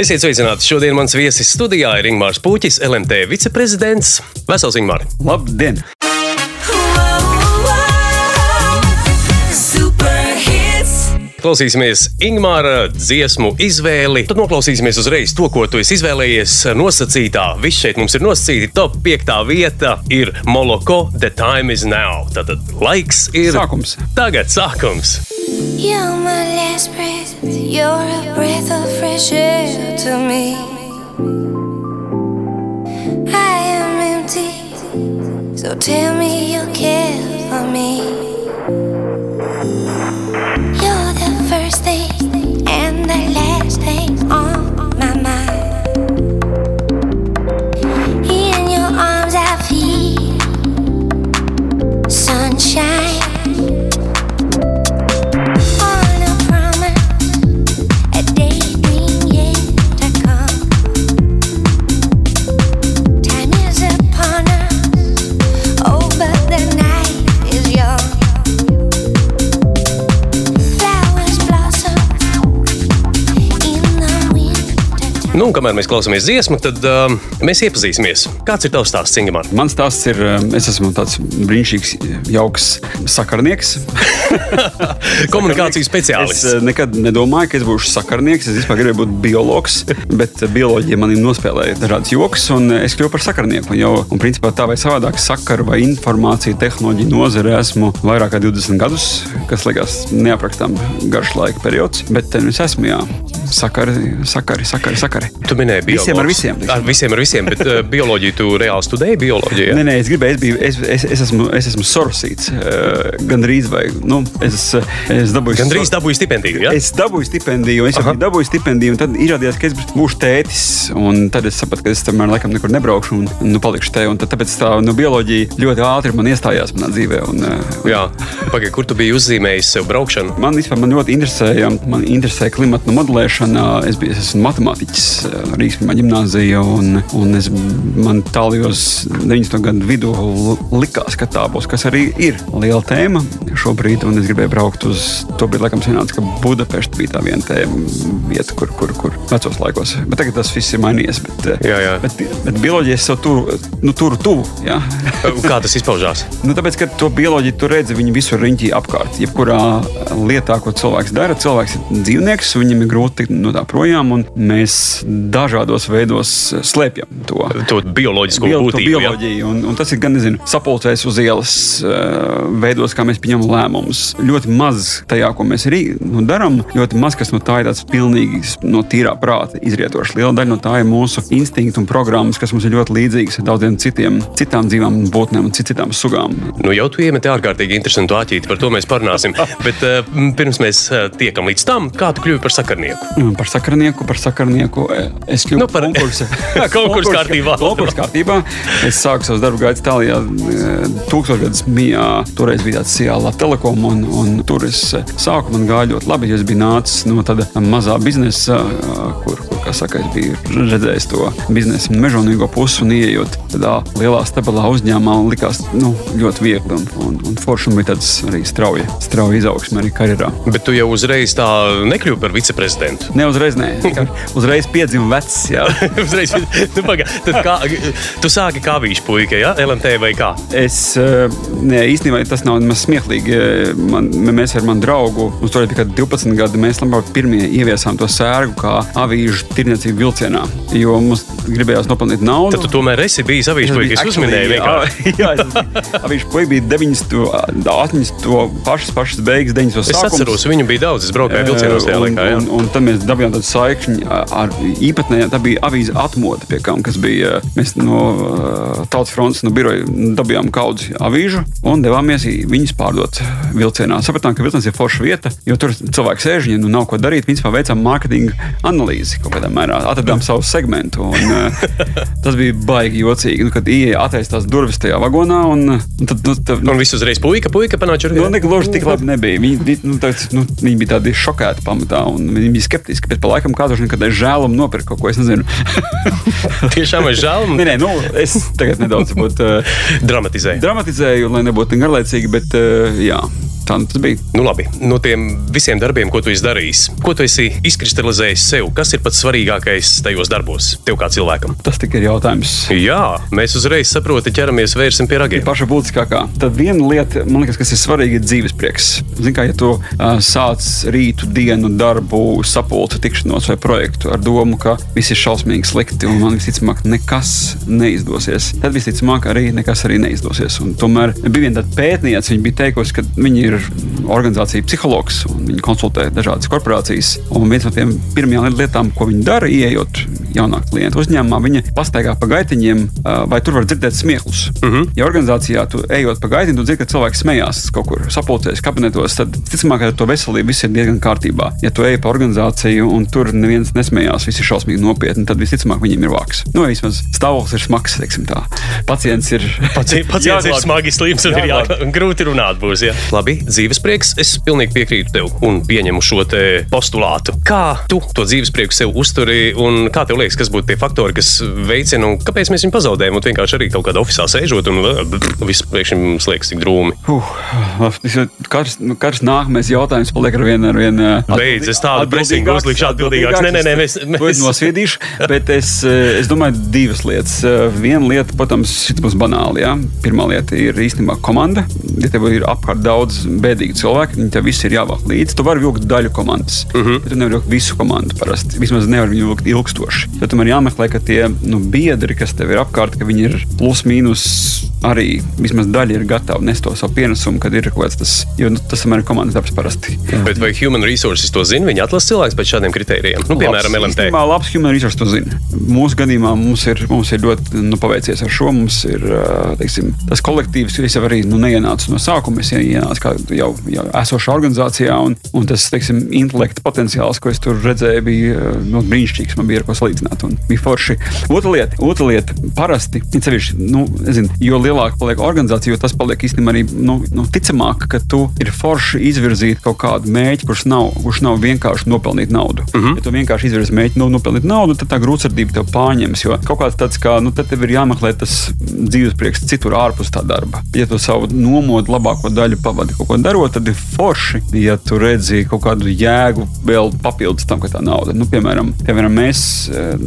Esiet sveicināti! Šodien mans viesis studijā ir Ingmārs Puķis, LMT viceprezidents. Vesels Ingmārs! Labdien! Klausīsimies Ingūna dziesmu izvēli. Tad noklausīsimies uzreiz to, ko tu esi izvēlējies. Nosacītā, viss šeit mums ir nosacīti. Top 5. vieta ir Moloko, The Time is Now. Tātad laiks ir. Sākums. Tagad sākums. You're my last breath. You're a breath of fresh air to me. I am empty. So tell me you care for me. Un kamēr mēs klausāmies dziesmu, tad um, mēs iepazīsimies. Kāds ir tavs stāsts, Ingūna? Mans stāsts ir, um, es esmu tāds brīnišķīgs, jauks sakarnieks. Komunikācijas Es speciālists. uh, nekad nedomāju, ka es būšu sakarnieks. Es vispār gribēju būt biologs, bet uh, bioloģija manī nospēlēja dažādas joks, un uh, es kļuvu par sakarnieku. Un, jau, un principā tā vai savādāk sakaru vai informāciju tehnoloģiju nozare esmu vairāk kā 20 gadus, kas liekas neaprakstām garš laika periods. Bet es esmu, jā, sakari, sakari, sakari. sakari. Tu minēji bioloģiju. Visiem ar visiem. Ar visiem, ar visiem, bet uh, bioloģiju tu reāli studēji bioloģiju. Nē, nē, es gribēju, es, biju, es, es, es esmu, es esmu sorosīts. Uh, Gan drīz, vai nu, es, es dabūju. Gan drīz dabūji stipendiju. Ja? Es dabūju stipendiju, es jau Aha. biju dabūju stipendiju, un tad izrādījās, ka es būšu tētis. Un tad es sapratu, ka es tomēr laikam nekur nebraukšu un nu, palikšu te. Un tad, tāpēc tā nu, bioloģija ļoti ātri man iestājās manā dzīvē. Un, uh, Jā, pagaidi, kur tu biji uzzīmējis sev braukšanu? Man vispār man ļoti interesēja, man interesēja klimata modelēšana. Es, biju, es esmu matemātiķis, eh, Rīgas pirmā gimnāzija, un, un es, man tālajos 90. gadu vidū likās, ka tā būs, kas arī ir liela tēma šobrīd. Un es gribēju braukt uz to brīdi, laikam, sanāca, ka Budapešta bija tā viena tēma, vieta, kur, kur, kur vecos laikos. Bet tagad tas viss ir mainījies. Bet, eh, Jā, jā. bet, bet bioloģija sev turu, nu, turu tuvu. Ja? Kā tas izpaužās? Nu, tāpēc, ka to bioloģiju tu redzi, viņi visur riņķī apkārt. Jebkurā lietā, ko cilvēks dara, cilvēks ir dzīvnieks, viņam ir grūti tikt no tā projām, un mēs dažādos veidos slēpjam to. To bioloģisko Bio, to būtību. Ja? bioloģiju, un, un tas ir gan nezinu, sapulcēs uz ielas, veidos, kā mēs pieņemam lēmumus. Ļoti maz tajā, ko mēs rī- nu, darām, ļoti maz kas no tā ir tāds pilnīgi no tīrā prāta izrietošs. Liela daļa no tā ir mūsu instinkti un programmas, kas mums ir ļoti līdzīgas daudziem citiem, citām dzīvām būtnēm un cit- citām sugām. Nu, jau tu iemeti ārkārtīgi interesantu āķīti, par to mēs parunāsim. Bet uh, pirms mēs tiekam līdz tam, kā tu kļuvi par sakarnieku. Par sakarnieku, par sakarnieku. Es kļuvu Nu, par- konkursa, Konkursa kārtībā. Konkursa kārtībā. Es sāku savu darbu gaitu Itālijā, tūkstošgadus mijā. Toreiz bija tāds Ciāla telekom, un, un tur es e, sāku. Man gāja ļoti labi, jo es biju nācis no tāda mazā biznesa, e, kur, kur kā saka, es biju redzējis to biznesa mežonīgo pusi un ieejot tādā lielā, stabilā uzņēmumā, man likās nu, ļoti viegli un, un, un forši un bija tāds arī strauja, strauja izaugsme arī karjerā. Bet tu jau uzreiz tā nekļuvi par viceprezidentu. Ne uzreiz, nē, uzreiz piedzimu vecs. Uzreiz, nu, paga, tad kā, tu sāki kā vīšu puika, ja? LMT vai kā? Es eh, ne, īstenībā tas nav nemaz smieklīgi. Eh, Man, mēs ar manu draugu, mums toreiz bija kaut kādi 12 gadi, mēs labāk pirmie ieviesām to sērgu kā avīžu tirniecību vilcienā. Jo mums gribējās nopelnīt naudu. Tad tu tomēr esi bijis avīšu puika, es uzminēju vienkārši. Jā, jā viņš bija 90, 80, pašas, pašas beigas, 90. Es atceros, viņu bija daudz, es braucu vilcienos tajā un, laikā. jā. un, un tad mēs dabūjām tādu saikni ar īpatnējā. Tā bija avīze atmoda, pie kam kas bija. Mēs no Tautas frontes, no biroja dabūjām kaudzi avīžu un devāmies viņus pārdot vilcienā. Sapratām, ka vilciens ir forša vieta, jo tur cilvēks sēž, viņiem nu nav ko darīt. Viņus veicām mārketinga analīzi kaut kādā mērā, atradām savu segmentu. Un, uh, tas bija baigi jocīgi, nu, kad ieeja attaisnās durvis tajā vagonā. Un, un tad, nu, tad, Un viss uzreiz puika, puika panāca ar Nu, negluži tik labi nebija. Viņi, vi- nu, tāds, nu, viņi bija tādi šokēti pamatā, un viņi bija skeptiski. Bet pa laikam no kad es žēlumu nopirku kaut ko, es nezinu. Tiešām es žēl, nē, nē, nu, es tagad nedaudz būt, uh, dramatizēju. dramatizēju, lai nebūtu garlaicīgi, bet uh, jā. Tā tas bija. Nu, labi, no tiem visiem darbiem, ko tu esi darījis, ko tu esi izkristalizējis sev, kas ir pats svarīgākais tajos darbos, tev kā cilvēkam? Tas tikai ir jautājums. Jā, mēs uzreiz saprotam, ķeramies vērsim pie ragiem. Paša būtiskākā. Tad viena lieta, man liekas, kas ir svarīga, ir dzīves prieks. Zini, kā ja tu uh, sāc rītu, dienu, darbu, sapulci, tikšanos vai projektu ar domu, ka viss ir šausmīgi slikti un man visticamāk nekas neizdosies, tad visticamāk arī nekas arī neizdosies. Un tomēr bija viena pētniece, viņa bija teikusi, ka viņa ir organizācija psihologs un viņa konsultē dažādas korporācijas. Un viens no tiem pirmajām lietām, ko viņa dara, ieejot jaunā klienta uzņēmumā, viņa pastaigā pa gaitiņiem, vai tur var dzirdēt smieklus. Uh -huh. Ja organizācijā tu ejot pa gaitiņu, tu dzirdi, ka cilvēks smējās kaut kur sapulcēs kabinetos, tad ticamāk, ka to veselību viss ir diezgan kārtībā. Ja tu ej pa organizāciju un tur neviens nesmējās, viss ir šausmīgi nopietni, tad visticamāk viņiem ir vāks. Nu, vismaz stāvoklis ir smags, teiksim tā. Pacients ir. Paci pacients ir smagi slims un ir jā, grūti runāt būs. Jā. Labi, dzīves prieks, es pilnīgi piekrītu tev un pieņemu šo postulātu. Kā tu to dzīves prieku sev uzturi un kā tev liekas, kas būtu tie faktori, kas veicina un kāpēc mēs viņu pazaudējam? Un vienkārši arī kaut kādā oficiālā sēžot un viss priekšā mums liekas tik drūmi. Uh, katrs, nu, katrs nākamais jautājums paliek ar vienu, ar vienu. Beidz, es tādu presingu uzlikšu atbildīgāks. Nē, nē, nē, mēs, mēs... nosviedīšu, bet es, es domāju divas lietas. Viena lieta, protams, šis būs banāli. Ja? Pirmā lieta ir īstenībā komanda. Ja tev ir apkārt daudz bēdīgu cilvēku, viņi tev visi ir jāvāk līdzi. Tu vari vilkt daļu komandas, uh -huh. bet tu nevari vilkt visu komandu parasti. Vismaz nevar viņu vilkt ilgstoši. Tad man jāmeklē, ka tie nu, biedri, kas tev ir apkārt, ka viņi ir plus mīnus arī vismaz daļa ir gatava nest to savu pienesumu, kad ir kaut kas tas, jo nu, tas ir komandas darbs parasti. Jā. Bet vai Human Resources to zina? Viņi atlasa cilvēks pēc šādiem kritērijiem, nu, piemēram, labs, LMT. Jā, labs Human Resources to zina. Mūsu gadījumā mums ir, mums ir ļoti nu, paveicies ar šo. Mums ir teiksim, tas kolektīvs, kas jau arī nu, neienāca no sākuma. Es ienācu kā jau, jau esošā organizācijā, un, un tas teiksim, intelekta potenciāls, ko es tur redzēju, bija nu, brīnišķīgs. Man bija ar ko salīdzināt, un bija forši. Otra lieta, otra lieta parasti, sevišķi, nu, nezinu, jo lielāka paliek organizācija, jo tas paliek īstenībā arī nu, nu, ticamāk, ka tu ir forši izvirzīt kaut kādu mērķi, kurš nav, kurš nav vienkārši nopelnīt naudu. Uh -huh. Ja tu vienkārši izvirzi mērķi, nu, nopelnīt naudu, tad tā grūtsirdība tev pārņems. Jo kaut kāds tāds, kā, nu, tev ir jāmeklē tas dzīves prieks citur ārpus tā darba. Ja tu savu nomodu labāko daļu pavadi kaut ko darot, tad ir forši, ja tu redzi kaut kādu jēgu vēl papildus tam, ka tā nauda. Nu, piemēram, piemēram, mēs,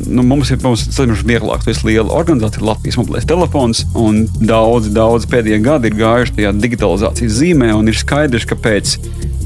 nu, mums ir mums, vieglāk, tu esi liela organizācija, Latvijas mobilais telefons, un daudz, daudz pēdējie gadi ir gājuši tajā digitalizācijas zīmē, un ir skaidrs, ka pēc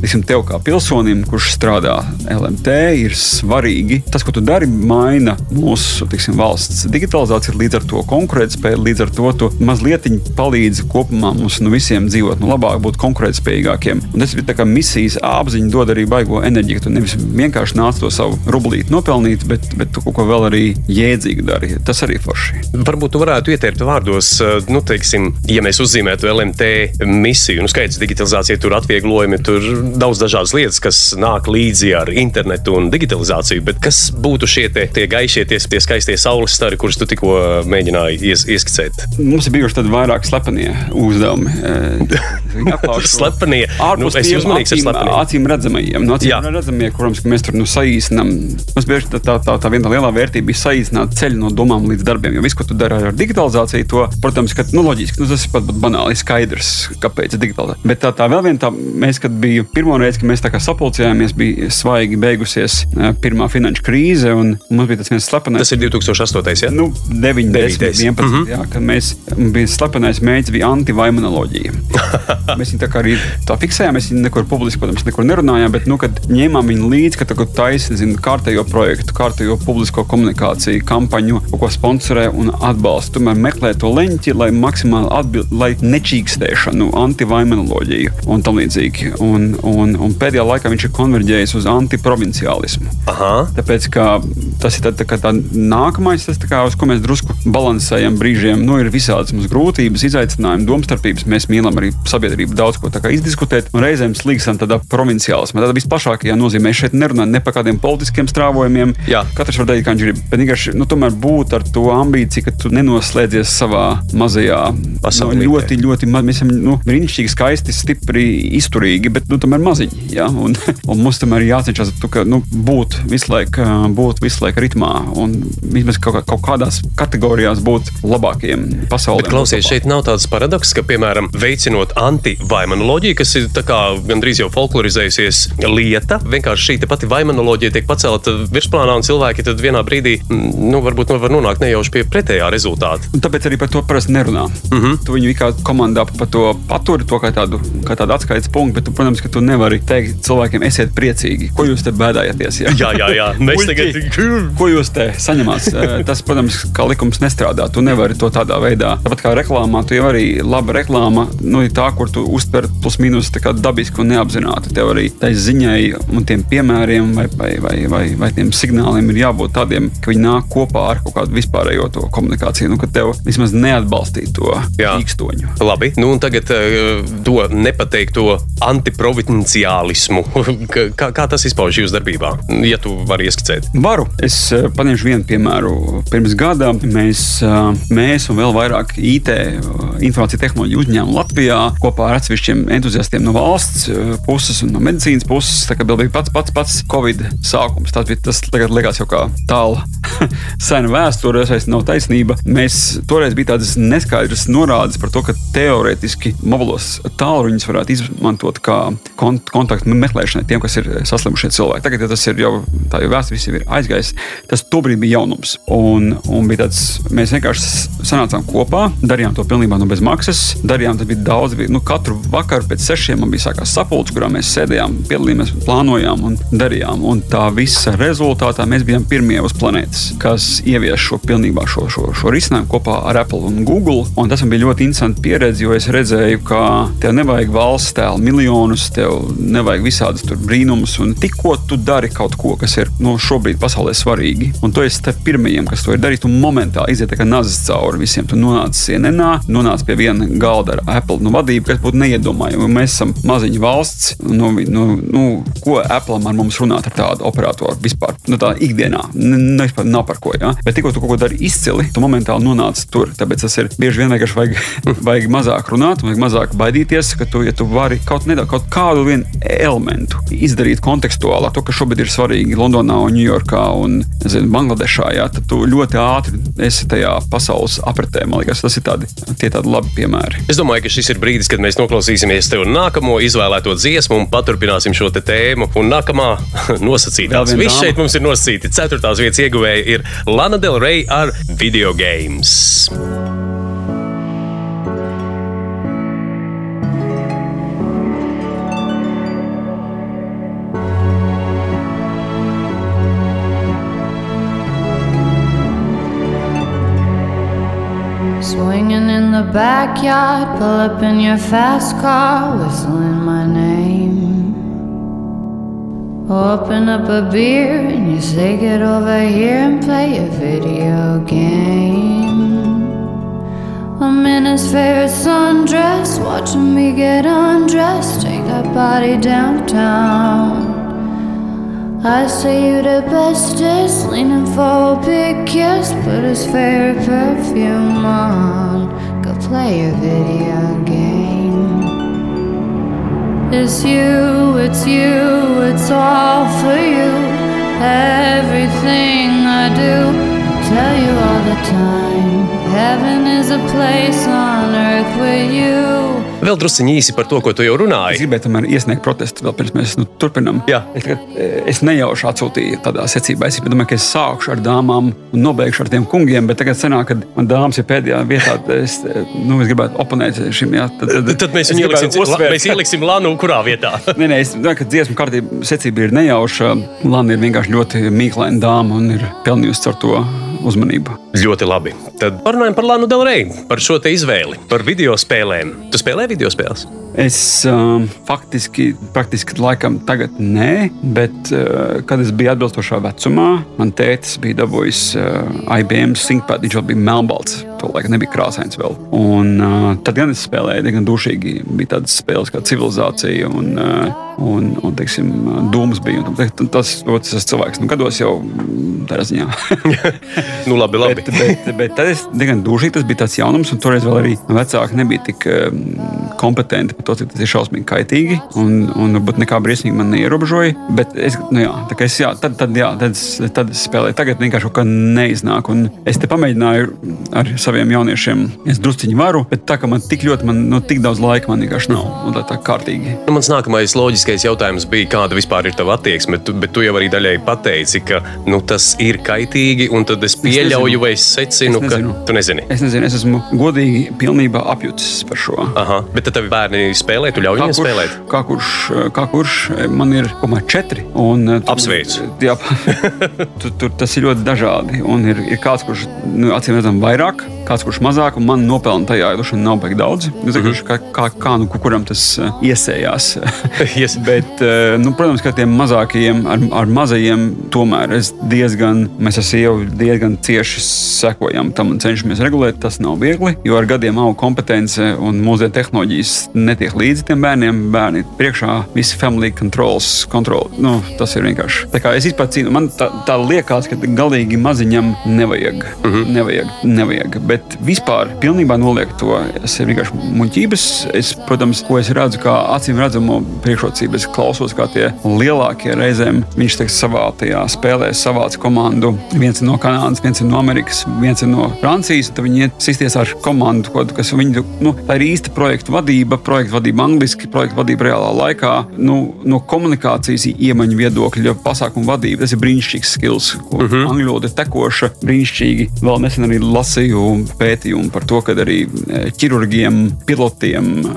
Visam tev, kā pilsonim, kurš strādā LMT, ir svarīgi. Tas, ko tu dari, maina mūsu tiksim, valsts digitalizāciju, līdz ar to konkurētspēju, līdz ar to tu mazliet palīdzi kopumā mums nu, visiem dzīvot nu, labāk, būt konkurētspējīgākiem. Un tas ir tā kā misijas apziņa, dod arī baigo enerģiju. Tu nevis vienkārši nāc to savu rublīti nopelnīt, bet, bet tu kaut ko vēl arī jēdzīgi dari. Tas arī forši. Varbūt tu varētu ieteikt vārdos, nu, teiksim, ja mēs uzzīmētu LMT misiju, nu, skaidrs, digitalizācija tur atvieglojumi. Tur daudz dažādas lietas, kas nāk līdzi ar internetu un digitalizāciju, bet kas būtu šie tie, tie gaišie, tie, tie skaistie saules stari, kurus tu tikko mēģināji ies, ieskicēt? Mums ir bijuši tādi vairāk slepenie uzdevumi. slepenie. Nu, es uzmanīgs ar slepeniem. Acīm redzamajiem. No acīm Jā. redzamie, kurams mēs tur nu, saīsinām. Mums bieži tā, tā, tā, tā viena lielā vērtība ir saīsināt ceļu no domām līdz darbiem. Jo viss, ko tu dari ar digitalizāciju, to, protams, ka, nu, loģiski, nu, tas ir pat, pat banāli skaidrs, kāpēc digitalizācija. Bet tā, tā vēl viena tā, mēs, kad bija pirmo reizi, kad mēs tā kā sapulcējāmies, bija svaigi beigusies pirmā finanšu krīze. Mums bija tas viens slepenais. Tas ir 2008. Ja? Nu, 9, 10, 11. Mm -hmm. jā, kad mēs bija slepenais mēģinājums, bija antivaimanoloģija. mēs viņu tā kā arī tā fiksējām, mēs viņu nekur publiski, protams, nekur nerunājām, bet, nu, kad ņēmām viņu līdzi, ka tagad taisa, zinu, kārtējo projektu, kārtējo publisko komunikāciju, kampaņu, ko sponsorē un atbalsta. Tomēr meklē to leņķi, lai maksimāli atbild, lai nečīkstēšanu, antivaimanoloģiju un tam līdzīgi. Un, un, un pēdējā laikā viņš ir konverģējis uz antiprovinciālismu. Aha. Tāpēc tas ir tā, tā, tā nākamais, tas, kā, uz ko mēs drusku balansējam brīžiem. Nu, ir visādas mums grūtības, izaicinājumi, domstarpības. Mēs mīlam arī sabiedrību daudz ko izdiskutēt, un reizēm slīgstam tādā provinciālismā. Tādā visplašākajā nozīmē šeit nerunājam ne par kādiem politiskiem strāvojumiem. Jā. Katrs var darīt, kā viņš grib. Bet vienkārši nu, tomēr būt ar to ambīciju, ka tu nenoslēdzies savā mazajā pasaulē. Nu, ļoti, ļoti, mēs esam nu, brīnišķīgi, skaisti, stipri, izturīgi, bet nu, tomēr maziņi. Ja? Un, un mums tomēr ir jācenšas tu, ka, nu, būt visu laiku būt visu laiku ritmā un vismaz kaut, kā, kaut kādās kategorijās būt labākiem pasaulē. Bet klausies, šeit nav tāds paradoks, ka, piemēram, veicinot anti-vaimanoloģiju, kas ir gandrīz jau folklorizējusies lieta, vienkārši šī pati vaimanoloģija tiek pacelta virsplanā un cilvēki tad vienā brīdī, nu, varbūt nu, var nonākt nejauši pie pretējā rezultāta. Un tāpēc arī par to parasti nerunā. Mm -hmm. Tu viņu kā komandā par to paturi, to kā tādu, kā tādu atskaites punktu, bet, tu, protams, ka tu nevari teikt cilvēkiem, esiet priecīgi, ko jūs te bēdājaties. Ja? Jā, jā, jā. Mēs tagad... Ko jūs te saņemat? Eh, tas, protams, kā likums nestrādā. Tu nevari to tādā veidā. Tāpat kā reklāmā, tu jau arī laba reklāma, nu, ir tā, kur tu uztver plus mīnus dabiski un neapzināti. Tev arī tai ziņai un tiem piemēriem vai, vai, vai, vai, vai tiem signāliem ir jābūt tādiem, ka viņi nāk kopā ar kaut kādu vispārējo komunikāciju. Nu, ka tev vismaz neatbalstīt to īkstoņu. Labi, nu un tagad uh, to nepateikto antiprovinciālismu. kā, kā tas izpaužas jūsu darbībā? Ja tu vari ieskicēt. Varu. Es uh, paņemšu vienu piemēru. Pirms gada mēs, uh, mēs un vēl vairāk IT informācijas tehnoloģiju uzņēmumu Latvijā kopā ar atsevišķiem entuziastiem no valsts puses un no medicīnas puses. Tā bija pats pats, pats Covid sākums. Tas, bija, tas tagad liekas jau kā tālu sena vēsture, tas nav taisnība. Mēs toreiz bija tādas neskaidras norādes par to, ka teorētiski mobilos tālruņus varētu izmantot kā kont kontaktu meklēšanai tiem, kas ir saslimušie cilvēki. Tagad ja tas ir jau tā, jau vēsture visiem ir aizgājis. Tas tobrīd bija jaunums. Un, un bija tāds, mēs vienkārši sanācām kopā, darījām to pilnībā no bez maksas. Darījām, tas bija daudz, bija, nu, katru vakaru pēc sešiem man bija sākās sapulce, kurā mēs sēdējām, piedalījāmies, plānojām un darījām. Un tā visa rezultātā mēs bijām pirmie uz planētas, kas ievies šo pilnībā šo, šo, šo risinājumu kopā ar Apple un Google. Un tas man bija ļoti interesanti pieredze, jo es redzēju, ka tev nevajag valsts tēlu miljonus, tev nevajag visādus brīnumus. Un tikko tu dari kaut ko, kas ir no nu, šobrīd pasaulē svarīgi, un tu esi starp pirmajiem, kas to ir darījis, tu momentā iziet kā nazis cauri visiem. Tu nonāc CNN, nonāc pie viena galda ar Apple nu, vadību, kas būtu neiedomājami. Mēs esam maziņa valsts, nu, nu, nu, ko Apple ar mums runāt ar tādu operatoru vispār, nu, tā ikdienā. Ne, nav par ko. Ja? Bet tikko tu kaut ko dari izcili, tu momentāli nonāc tur. Tāpēc tas ir bieži vien vienkārši vajag, vajag mazāk runāt, vajag mazāk baidīties, ka tu, ja tu vari kaut, nedaudz, kaut kādu elementu izdarīt kontekstuālāk, to, kas šobrīd ir svarīgi Londonā, Ņujorkā un nezinu, Bangladešā, jā, tad tu ļoti ātri esi tajā pasaules apritē. Man liekas, tas ir tādi, tādi labi piemēri. Es domāju, ka šis ir brīdis, kad mēs noklausīsimies tev nākamo izvēlēto dziesmu un paturpināsim šo tēmu. Un nākamā nosacītās. Viss šeit mums ir nosacīti. Ceturtās vietas ieguvēja ir Lana Del Rey ar video games. Backyard, pull up in your fast car, whistling my name. Open up a beer and you say, Get over here and play a video game. I'm in his favorite sundress, watching me get undressed, take that body downtown. I say you the bestest, leaning for a big kiss, put his favorite perfume on, play a video game. It's you, it's you, it's all for you. Everything I do, I tell you all the time. Heaven is a place on earth with you. Vēl druskuļi īsi par to, ko tu jau runāji. Es gribēju tomēr iesniegt protestu, vēl pirms mēs nu, turpinām. Jā. Es, es nejauši atsūtīju tādā secībā. Es domāju, ka es sākšu ar dāmām un nobeigšu ar tiem kungiem, bet tagad sanāk, ka man dāmas ir pēdējā vietā. Es, nu, es gribētu oponēt šim. Jā, tad, tad, tad mēs viņu ieliksim, la, mēs ieliksim Lanu, kurā vietā. nē, nē, es domāju, ka dziesmu kārtība secība ir nejauša. Lana ir vienkārši ļoti mīklaina dāma un ir pelnījusi ar to uzmanību. Ļoti labi. Tad parunājam par Lanu Delreju, par šo izvēli, par video spēlēm. Tu spēlē video spēles? Es um, faktiski, praktiski laikam tagad nē, bet uh, kad es biju atbilstošā vecumā, man tētis bija dabūjis uh, IBM ThinkPad, viņš vēl bija melnbalts to laiku nebija krāsains vēl. Un, uh, tad gan es spēlēju diezgan dušīgi. Bija tādas spēles kā civilizācija un, uh, un, un teiksim, dūmas bija. Un, un tas, tas, tas cilvēks nu, gados jau tādā ziņā. nu, labi, labi. bet, bet, bet tad es diezgan dušīgi, tas bija tāds jaunums, un toreiz vēl arī vecāki nebija tik um, kompetenti par to, cik tas ir šausmīgi kaitīgi. Un, un varbūt nekā briesmīgi man neierobežoja. Bet es, nu, jā, es, jā, tad, tad, jā, tad, tad es spēlēju. Tagad vienkārši kaut kā neiznāk. Un es te pamēģināju ar saviem jauniešiem. Es drusciņi varu, bet tā kā man tik ļoti, man nu, tik daudz laika man vienkārši nav. Un tā, tā kārtīgi. Nu, mans nākamais loģiskais jautājums bija, kāda vispār ir tava attieksme. Tu, bet tu jau arī daļai pateici, ka nu, tas ir kaitīgi. Un tad es pieļauju, es vai es secinu, es nezinu. ka tu nezini. Es nezinu, es esmu godīgi, pilnībā apjutis par šo. Aha, bet tad tev bērni spēlē, tu ļauj viņiem spēlēt. Kā kurš, kā kurš man ir komā četri. Un, Apsveicu. Jā, tur, tur tas ir ļoti dažādi. Un ir, ir kāds, kurš nu, acīm redzam vairāk, kāds, kurš mazāk, un man nopelna tajā droši vien nav baigi daudz. Es domāju, mm -hmm. kā, kā, kā nu, kuram tas uh, iesējās. yes. Bet, uh, nu, protams, ka tiem mazākajiem, ar, ar mazajiem, tomēr es diezgan, mēs ar sievu diezgan cieši sekojam tam un cenšamies regulēt. Tas nav viegli, jo ar gadiem aug kompetence un mūsdienu tehnoloģijas netiek līdzi tiem bērniem. Bērni priekšā visi family controls, kontrol. Nu, tas ir vienkārši. Tā kā es vispār cīnu, man tā, tā liekas, ka galīgi maziņam nevajag. Mm -hmm. nevajag, nevajag. Bet vispār pilnībā noliek to. Ir vienkārši muļķības. Es, protams, ko es redzu, kā acīm redzamo priekšrocību, es klausos, kā tie lielākie reizēm viņš teiks, savā tajā spēlē savāc komandu. Viens ir no Kanādas, viens ir no Amerikas, viens ir no Francijas. Tad viņi iet sisties ar komandu, kas viņu, nu, tā ir īsta projekta vadība, projekta vadība angliski, projekta vadība reālā laikā. Nu, no komunikācijas iemaņu viedokļa, pasākumu vadība. Tas ir brīnišķīgs skills, ko uh -huh. angļu valoda ir tekoša, brīnišķīgi. Vēl nesen arī lasīju pētījumu par to, ka arī e, ķirurgiem, pilotiem e,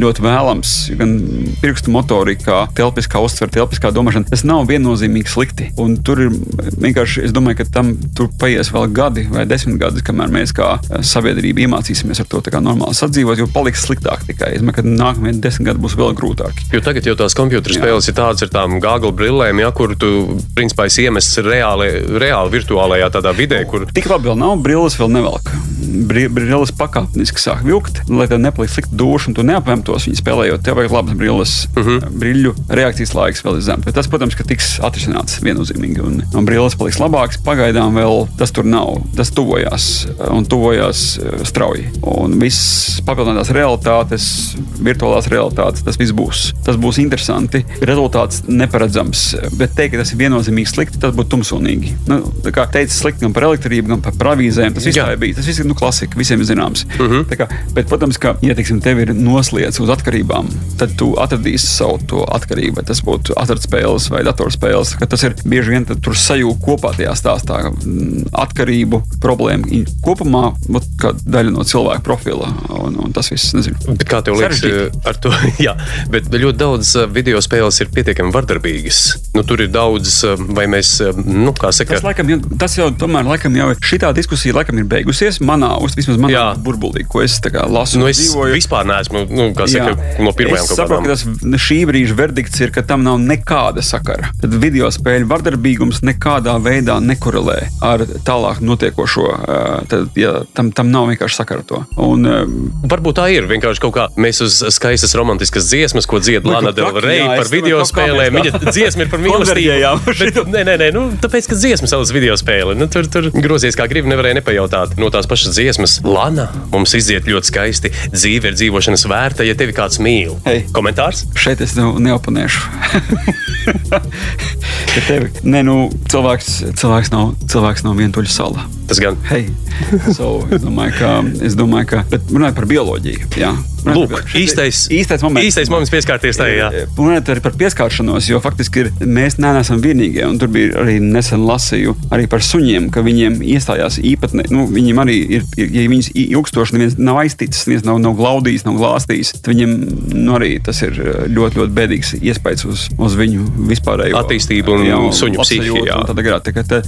ļoti vēlams gan pirkstu motorika, telpiskā uztvere, telpiskā domāšana. Tas nav viennozīmīgi slikti. Un tur ir vienkārši, es domāju, ka tam tur paies vēl gadi vai desmit gadi, kamēr mēs kā e, sabiedrība iemācīsimies ar to normāli sadzīvot, jo paliks sliktāk tikai. Es domāju, ka nākamie desmit gadi būs vēl grūtāki. Jo tagad jau tās kompjutora spēles ir tādas ar tām gāgla brillēm, ja, kur tu principā esi iemests reāli, reāli virtuālajā tādā vidē. Kur... Tik labi vēl nav, brilles vēl nevelk brilles pakāpeniski sāk vilkt, lai tev nepaliktu slikta duša un tu neapvēmtos viņu spēlējot. Tev vajag labas brilles, uh mhm. -huh. brīļu reakcijas laiks vēl ir zems. Tas, protams, ka tiks atrisināts viennozīmīgi. Un, un brilles paliks labākas. Pagaidām vēl tas tur nav. Tas tuvojās un tuvojās eh, strauji. Un viss papildinātās realitātes, virtuālās realitātes, tas viss būs. Tas būs interesanti. Rezultāts neparedzams. Bet teikt, ka tas ir viennozīmīgi slikti, tas būtu tumsonīgi. Nu, kā teica, slikti gan par elektrību, gan par pravīzēm. Tas viss bija. Tas viss ir nu, klasika, visiem zināms. Uh mhm. -huh. kā, bet, protams, ka, ja teiksim, tev ir noslēdz uz atkarībām, tad tu atradīsi savu atkarību. Tas būtu atradspēles vai datorspēles. Tas ir bieži vien tur sajūta kopā tajā stāstā. Atkarību problēma kopumā kā daļa no cilvēka profila. Un, un tas viss, nezinu. Bet kā tev liekas, ar to? jā, bet ļoti daudz uh, video spēles ir pietiekami vardarbīgas. Nu, tur ir daudz, uh, vai mēs, nu, kā saka, tas, laikam, tas jau tomēr laikam jau šī diskusija laikam ir beigusies. Manā vismaz manā jā. burbulī, ko es lasu. Nu, es dzīvoju. vispār neesmu nu, saka, no pirmajām es saprotu, ka tas šī brīža verdikts ir, ka tam nav nekāda sakara. Tad video spēļu vardarbīgums nekādā veidā nekorelē ar tālāk notiekošo. Tad, ja, tam, tam nav vienkārši sakara to. Un, Varbūt tā ir vienkārši kaut kā mēs uz skaistas romantiskas dziesmas, ko dzied Lana Del Rey par video spēlēm. Viņa dziesma ir par mīlestību. Nē, nē, nē, nu, tāpēc, ka dziesma savas video spēle. Nu, tur, tur grozies kā gribi, nevarēja nepajautāt no tās pašas dziesmas. Lana mums iziet ļoti skaisti. Dzīve ir dzīvošanas vērta, ja tevi kāds mīl. Hey. Komentārs? Šeit es nu, neoponēšu. tevi, ne, nu, cilvēks, cilvēks, nav, cilvēks nav vientuļa sala. Tas gan. Hey. So, es domāju, ka, es domāju, ka runājot par bioloģiju. Jā. Lūk, īstais, īstais moments, īstais moments pieskarties tajā. Runājot arī par pieskāršanos, jo faktiski ir, mēs neesam vienīgie. Tur bija arī nesen lasīju arī par suņiem, ka viņiem iestājās īpatnē. Nu, viņiem arī ir, ja viņas ilgstoši neviens nav aizticis, neviens nav, nav glaudījis, nav glāstījis, tad viņiem nu, arī tas ir ļoti, ļoti bēdīgs iespējas uz, uz viņu vispārējo attīstību un jā, suņu psihiju.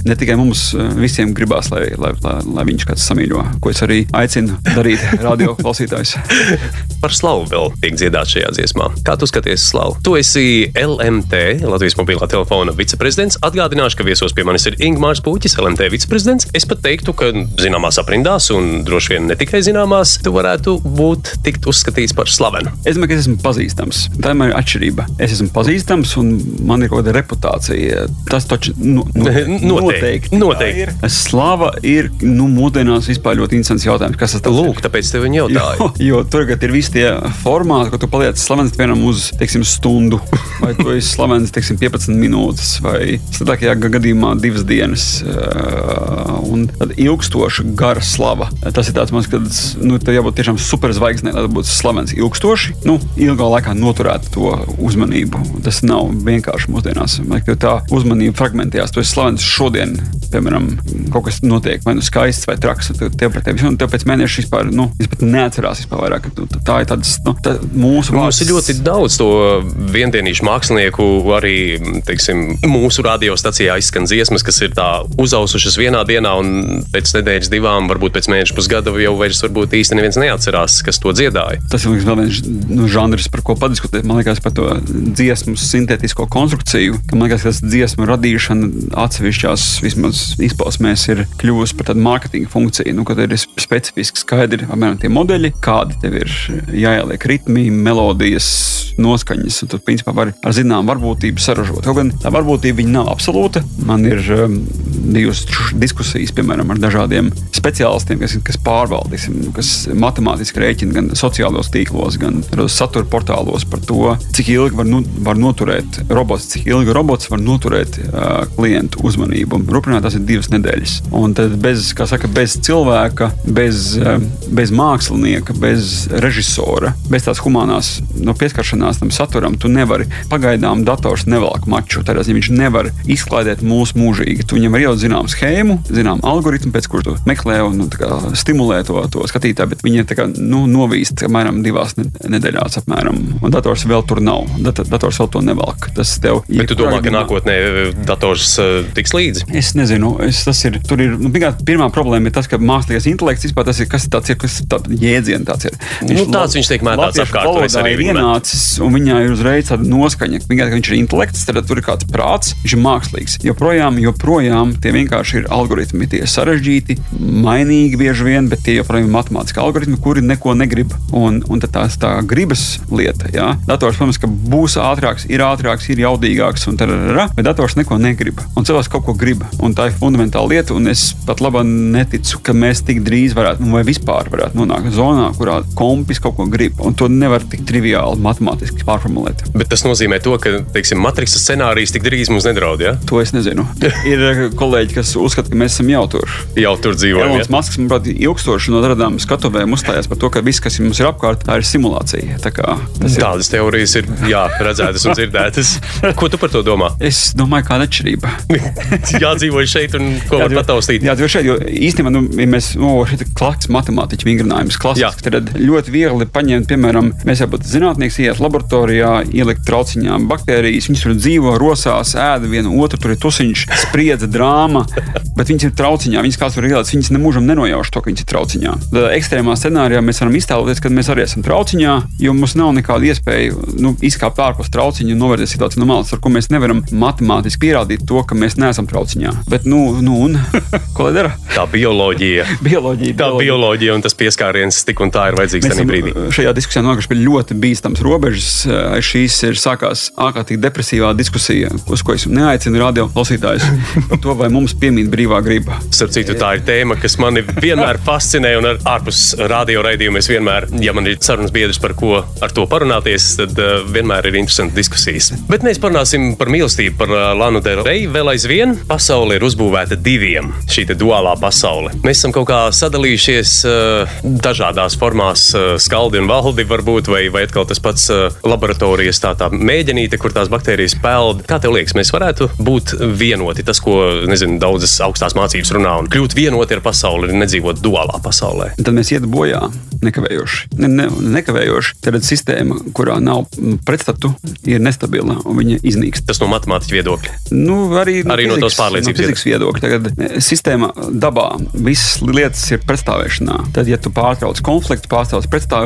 Ne tikai mums visiem gribās, lai, lai, lai, lai viņš kāds samīļo, ko es arī aicinu darīt radio klausītājus. par slavu vēl tiek dziedāts šajā dziesmā. Kā tu skaties slavu? Tu esi LMT, Latvijas mobilā telefona viceprezidents. Atgādināšu, ka viesos pie manis ir Ingūns Puķis, LMT viceprezidents. Es pat teiktu, ka zināmās aprindās, un droši vien ne tikai zināmās, tu varētu būt tikt uzskatīts par slavenu. Es domāju, ka es esmu pazīstams. Tā ir mana atšķirība. Es esmu pazīstams un man ir kaut kāda reputācija. Tas taču nu, nu, Noteikti, tā noteikti. ir. Slava ir nu, mūsdienās vispār ļoti interesants jautājums. Kas tas tāds Lūk, tāpēc tev viņa Jo, jautāja. jo tur ir visi tie formāti, ka tu paliec slavens vienam uz teiksim, stundu, vai tu esi slavens teiksim, 15 minūtes, vai sliktākajā ga- gadījumā divas dienas. Un tad ilgstoša gara slava. Tas ir tāds mans, kad nu, tev jābūt tiešām superzvaigznei, lai būtu slavens ilgstoši. Nu, ilgā laikā noturēt to uzmanību. Tas nav vienkārši mūsdienās. Man liekas, ka Tā uzmanība fragmentējās. Tu esi slavens šodien, piemēram, kaut kas notiek, vai nu skaists vai traks. Tev, tev, tev, tev pēc mēneša vispār, nu, es pat neatcerās vispār vairāk. ka tu- Tā ir tāds, nu, tā, mūsu Mums vārds. ir ļoti daudz to viendienīšu mākslinieku, arī teiksim, mūsu radiostacijā izskan dziesmas, kas ir tā uzausušas vienā dienā, un pēc nedēļas, divām, varbūt pēc mēneša pusgada jau vairs varbūt īsti neviens neatcerās, kas to dziedāja. Tas ir vēl viens nu, žanrs, par ko padiskutēt. Man liekas, par to dziesmu sintētisko konstrukciju. ka, Man liekas, ka tas dziesmu radīšana atsevišķās vismaz izpausmēs ir kļuvusi par tādu mārketinga funkciju. Nu, kad ir specifiski skaidri apmēram tie modeļi, kādi tev ir jāieliek ritmi, melodijas, noskaņas. Tu principā vari ar zināmu varbūtību saražot. Kaut gan tā varbūtība nav absolūta. Man ir um, bijusi diskusijas, piemēram, ar dažādiem speciālistiem, kas, kas pārvalda, teiksim, kas matemātiski rēķina gan sociālajos tīklos, gan satura portālos par to, cik ilgi var, nu, var noturēt robots, cik ilgi robots var noturēt uh, klientu uzmanību. Rūpīgi tas ir divas nedēļas. Un tad bez, saka, bez cilvēka, bez, uh, bez mākslinieka, bez režisora, bez tās humanās no pieskaršanās tam saturam, tu nevari pagaidām dators nevelk maču. Tādā ziņā viņš nevar izklaidēt mūsu mūžīgi. Tu viņam var ielikt zināmu schēmu, zināmu algoritmu, pēc kuras tu meklē un nu, kā stimulē to, to skatītāju, bet viņi ir nu, novīsti apmēram divās ne- nedēļās. Apmēram. Un dators vēl tur nav. Dat dators vēl to nevelk. Tas tev Bet tu domā, ka nākotnē dators eh, tiks līdzi? Es nezinu, es, tas ir. Tur ir nu, pirmā, problēma ir tas, ka mākslīgais intelekts vispār tas ir kas tāds, ir, kas tāds jēdziens tāds ir. Nu, tāds viņš tiek mētāts apkārt, es arī ir ienācis, un viņā ir uzreiz tāda noskaņa, ka viņa- ka viņš ir intelekts, tad tur ir kāds prāts, viņš ir mākslīgs. Joprojām, joprojām tie vienkārši ir algoritmi, tie ir sarežģīti, mainīgi bieži vien, bet tie joprojām ir matemātiski algoritmi, kuri neko negrib. Un, un tad tās tā gribas lieta, jā. Dators, protams, ka būs ātrāks, ir ātrāks, ir jaudīgāks, un tā ir, bet dators neko negrib. Un cilvēks kaut ko grib, un tā ir fundamentāla lieta, un es pat labi neticu, ka mēs tik drīz varētu, nu, vai vispār varētu nonākt zonā, kurā kompis kaut ko grib, un to nevar tik triviāli matemātiski pārformulēt. Bet tas nozīmē, to, ka teiksim, matrices scenārijs tik drīz mums nedraud. Ja? To es nezinu. ir eh, kolēģi, kas uzskata, ka mēs esam jau tur. Jau tur dzīvojam. Elonas Ja? Masks, manuprāt, ilgstoši no dažādām skatuvēm uzstājās par to, ka viss, kas mums ir apkārt, tā ir simulācija. Tā kā tas ir. Tādas teorijas ir jā, redzētas un dzirdētas. Ko tu par to domā? Es domāju, kāda atšķirība. Jādzīvo šeit un ko var pataustīt. Jā, jo šeit, jo īstenībā, nu, ja mēs, nu, šeit ir klasiski matemātiķu vingrinājums, klasisks, tad ļoti viegli paņemt, piemēram, mēs jau būtu zinātnieks, iet laboratorijā, ielikt trauciņā baktērijas, viņas tur dzīvo, rosās, ēda vienu otru, tur ir tusiņš, spriedze, drāma, bet viņas ir trauciņā, viņas kāds var ielikt, viņas nemūžam nenojauš to, ka viņas ir trauciņā. Tad ekstrēmā scenārijā mēs varam iztēloties, ka mēs arī esam trauciņā, jo mums nav nekāda iespēja nu, izkāpt ārpus trauciņa un novērtēt situāciju no malas, ar ko mēs nevaram matemātiski pierādīt to, ka mēs neesam trauciņā. Bet, nu, nu un ko lai dara? Tā bioloģija. Bioloģija. Tā bioloģija un tas pieskāriens tik un tā ir vajadzīgs Mēs esam brīdī. šajā diskusijā nonākuši pie ļoti bīstamas robežas. Eh, Šīs ir sākās ārkārtīgi depresīvā diskusija, uz ko es neaicinu radio klausītājus. Par to, vai mums piemīt brīvā griba. Starp citu, tā ir tēma, kas mani vienmēr fascinē. Un ar, ārpus radio raidījuma es vienmēr, ja man ir sarunas biedrs, par ko ar to parunāties, tad uh, vienmēr ir interesanti diskusijas. Bet mēs parunāsim par mīlestību, par uh, Lanu Dēlu. Vēl aizvien pasaule ir uzbūvēta diviem. Šī duālā pasaule. Mēs esam kaut kā sadalījušies uh, dažādās formās, uh, skaldi un valdi, varbūt, vai, vai atkal tas pats uh, laboratorijas tā, tā mēģinīte, kur tās baktērijas peld. Kā tev liekas, mēs varētu būt vienoti? Tas, ko nezinu, daudzas augstās mācības runā, un kļūt vienoti ar pasauli, nedzīvot duālā pasaulē. Tad mēs iet bojā nekavējoši. Ne, ne, nekavējoši. Tad sistēma, kurā nav pretstatu, ir nestabila un viņa iznīkst. Tas no matemātiķa viedokļa. Nu, arī no, Arī no fizikas- tās pārliecības No fizikas viedokļa. Tagad eh, sistēma dabā visas lietas ir pretstāvēšanā. Tad, ja tu pārtrauc konfliktu, pārtrauc pretstāvēšanu,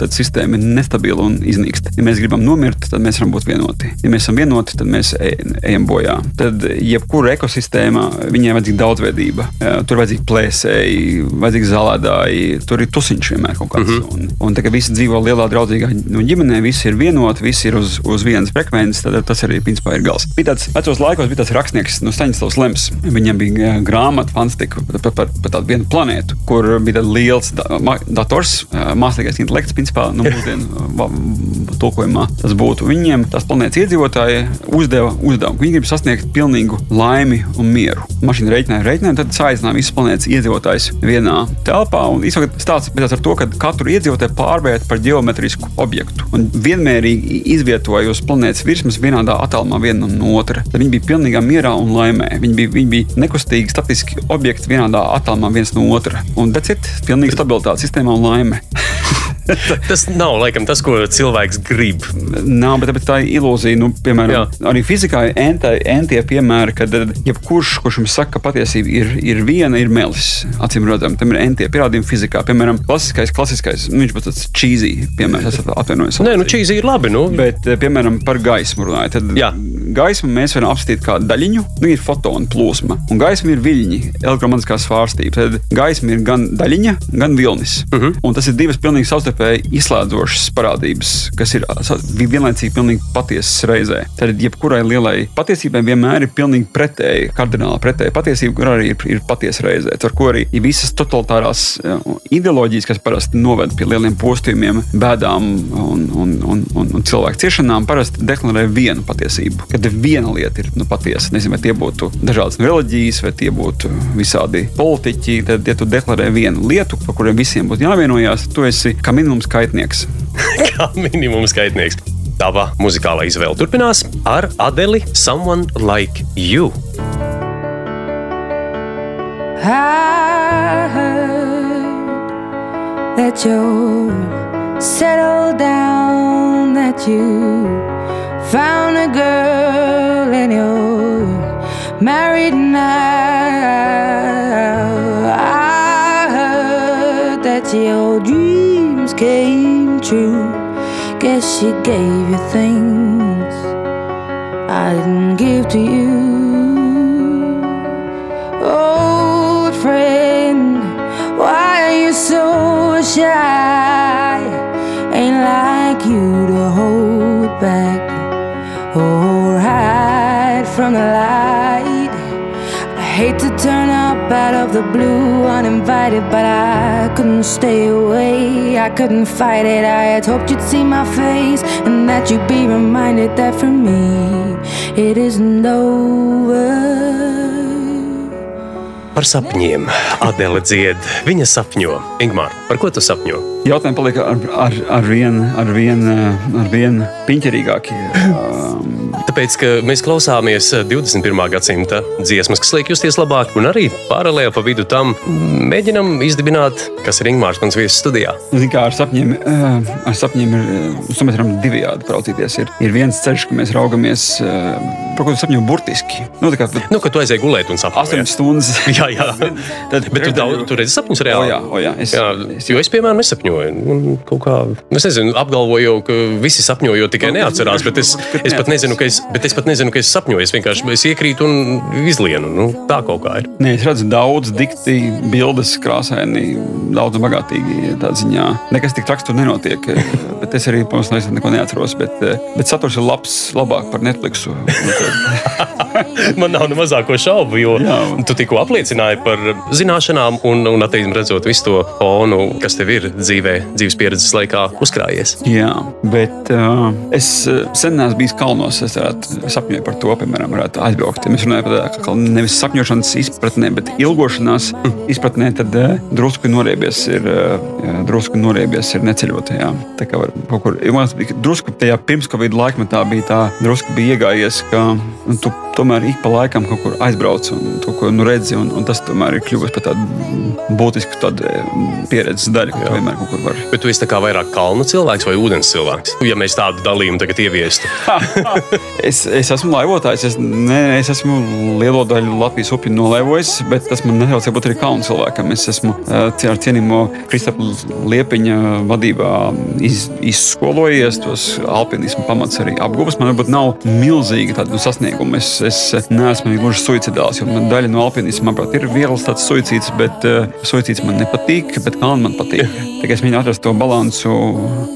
tad sistēma ir nestabila un iznīkst. Ja mēs gribam nomirt, tad mēs varam būt vienoti. Ja mēs esam vienoti, tad mēs e- ejam bojā. Tad jebkura ekosistēma, viņai vajadzīga daudzveidība. Eh, Tur vajadzīgi plēsēji, vajadzīgi zālēdāji, tur ir tusiņš vienmēr kaut kāds. Mm -hmm. Un, un tā kā visi dzīvo lielā draudzīgā nu, ģimenē, visi ir vienoti, visi ir uz, uz vienas frekvences, tad tas arī principā ir gals. Bija tāds vecos laikos, bija tāds rakstnieks, no Staņdārzs Lems. Viņam bija eh, grāmata, fantastika par, par, par, par tādu vienu planētu, kur bija tāds liels da, dators, eh, mākslīgais intelekts, principā, nu, mūsdienu tulkojumā tas būtu. Viņiem tās planētas iedzīvotāji uzdeva uzdevumu, viņi grib sasniegt pilnīgu laimi un mieru. Mašīna rēķināja, rēķināja, tad saīsināja visas planētas iedzīvotājus vienā telpā. Un īstenībā stāsts beidzās ar to, ka katru iedzīvotāju pārvērta par geometrisku objektu un vienmērīgi izvietoja uz planētas virsmas vienādā attālumā viena no otra. Tad viņi bija pilnīgā mierā un laimē. Viņi bija, viņi bija nekustīgi, statiski objekti vienādā attālumā viens no otra. Un tas ir pilnīgi stabilitāte sistēmā un laime. Tas nav laikam tas, ko cilvēks grib. Nav, bet, tā ir ilūzija. Nu, piemēram, Jā. Arī fizikā ir enti- entie piemēri, kad jebkurš, kurš jums saka, ka patiesība ir, ir viena, ir melis. Acīm redzam, tam ir entie pierādījumi fizikā. Piemēram, klasiskais, klasiskais nu, viņš būs tāds cheesy piemērs, es atvainojos. Nē, nu čīzi ir labi. Nu. Bet, eh, piemēram, par gaismu runājot. Tad Jā. gaismu mēs varam apskatīt kā daļiņu, nu, ir fotonu plūsma. Un gaisma ir viļņi, elektromagnētiskā svārstība. Tad gaisma ir gan daļiņa, gan vilnis. Uh Mhm. -huh. Un tas ir divas pilnīgi savstarpēji izslēdzošas parādības, kas ir vienlaicīgi pilnīgi patiesas reizē. Tad jebkurai lielai patiesībai vienmēr ir pilnīgi pretēji, kardināli pretēji patiesība, kur arī ir, ir patiesa reizē. Ar ko arī visas totalitārās eh, ideoloģijas, kas parasti noved pie lieliem postījumiem, bēdām un, un, un, un, un cilvēku ciešanām, parasti deklarē vienu patiesību. Kad viena lieta ir nu, patiesa, nezinu, vai tie būtu dažādas reliģijas, vai tie būtu visādi politiķi, tad, ja tu deklarē vienu lietu, par kuriem visiem būtu jāvienojās, tu esi kā minimums kaitnieks. Kā minimums skaitnieks. Tava muzikālā izvēle turpinās ar Adeli Someone Like You. I heard that you're settled down, that you found a girl and you're married now. I heard that dreams came true. Guess she gave you things I didn't give to you. Up out of the blue uninvited, but I couldn't stay away. I couldn't fight it. I had hoped you'd see my face and that you'd be reminded that for me it isn't over. Par sapņiem Adele dzied. Viņa sapņo. Ingmār, par ko tu sapņo? Jautājumi paliek ar, ar, ar vien, ar vien, ar vien piņķerīgāki. Um, Tāpēc, ka mēs klausāmies 21. gadsimta dziesmas, kas liek justies labāk, un arī paralēli pa vidu tam mēģinam izdibināt, kas ir Ingmārs mans viesis studijā. Zin, kā ar sapņiem, eh, ar sapņiem ir, eh, mēs varam divējādi praudzīties. Ir, ir viens ceļš, ka mēs raugamies, eh, par ko sapņo burtiski. Nu, kā Nu, kad tu aizēji gulēt un sapņoji. 8 stundas. Jā, jā. Tad, Bet tu, daudz, tu redzi sapņus O, reāli. jā, o, jā, es, Jā, es, jo es, piemēram, nesapņoju. Un Kā, es nezinu, apgalvoju, ka visi sapņojo, tikai neatcerās. Bet es, es, pat nezinu, ka es, bet es pat nezinu, ka es sapņoju. Es vienkārši es iekrītu un izlienu. Nu, tā kaut kā ir. Nē, es redzu daudz dikti, bildes, krāsaini, daudz bagātīgi. Nekas tik traks tur nenotiek. eh, Bet es arī, protams, neesmu neko neatceros. Bet, eh, bet saturs ir labs, labāk par Netflixu. Man nav ne mazāko šaubu, jo Jā. tu tikko apliecināji par zināšanām un, un attīstību redzot visu to fonu, kas tev ir dzīvē, dzīves pieredzes laikā uzkrājies. Jā, bet uh, es sen neesmu bijis kalnos. Es varētu sapņot par to, piemēram, varētu aizbraukt. Ja mēs runājam par tādu nevis sapņošanas izpratnē, bet ilgošanās izpratnē, tad uh, drusku noriebies ir, uh, drusku noriebies ir neceļot. Jā. Tā kā var kaut kur. Man drusku tajā pirms-covid laikmetā bija tā, drusku bija iegājies, ka nu, tu tomēr ik pa laikam kaut kur aizbrauc un to, ko nu, redzi. Un, un tas tomēr ir kļuvis par tādu būtisku tādu mm, pieredzes daļu, ka vienmēr kaut kur vari. Bet tu esi vairāk kalnu cilvēks vai ūdens cilvēks? Ja mēs tādu dalījumu tagad ieviestu, es, es esmu laivotājs. Es, ne, es esmu lielo daļu Latvijas upju nolaivojis, bet tas man netraucē būt arī kalnu cilvēkam. Es esmu uh, ar cienījumu Kristapā Liepiņa vadībā iz, izskolojies tos alpinismu pamats arī apguvis. Man varbūt nav milzīgi tādu nu, sasniegumu. Es, es neesmu gluži suicidāls, daļa no alpinisma, manuprāt, ir viegls tāds suicīds, bet uh, suicīds man nepatīk, bet kalni man patīk. Tikai es mēģinu atrast to balansu,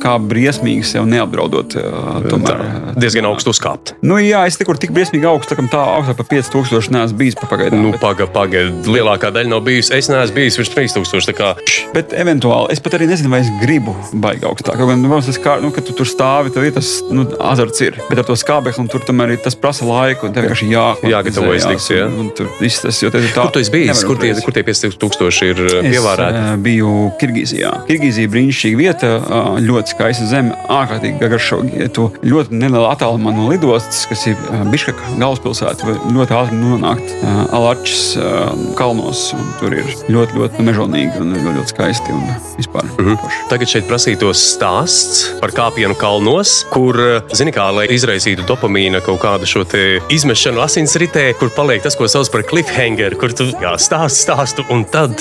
kā briesmīgi sev neapdraudot. Uh, tomēr, tā, diezgan augstu uzkāpt. Nu, jā, es nekur tik briesmīgi augstu, tā, tā augstāk par 5000 neesmu bijis pagaidām. Nu, bet, pagaidi, pagaidi. Lielākā daļa nav bijusi. Es neesmu bijis virs 3000. Kā... bet eventuāli es pat arī nezinu, vai es gribu baigāt augstāk. Kaut gan, nu, tas kā, nu, kad tu tur stāvi, tad ir tas nu, azarts. Ir. Bet ar to skābekli tur tomēr tas prasa laiku. Un tev vienkārši jā, jāgatavojas. Jā. Un, un tur viss tas, ir tā. Kur tu esi bijis? Kur tie, kur tie 5000 ir pievārēti? Es biju Kirgīzijā. Kirgīzija brīnišķīga vieta, ļoti skaista zeme, ārkārtīgi garšoga. Tu ļoti nelielā attālumā no lidostas, kas ir Biškaka galvaspilsēta, ļoti ātri nonākt Alačs kalnos. Tur ir ļoti, ļoti mežonīgi un ļoti, ļoti skaisti un vispār. Mm -hmm. Tagad šeit prasītos stāsts par kāpienu kalnos, kur, zini, kā, lai izraisītu dopamīna kaut kādu šo izmešanu asinsritē, kur paliek tas, ko sauc par cliffhanger, kur tu jā, stāst, stāstu, un tad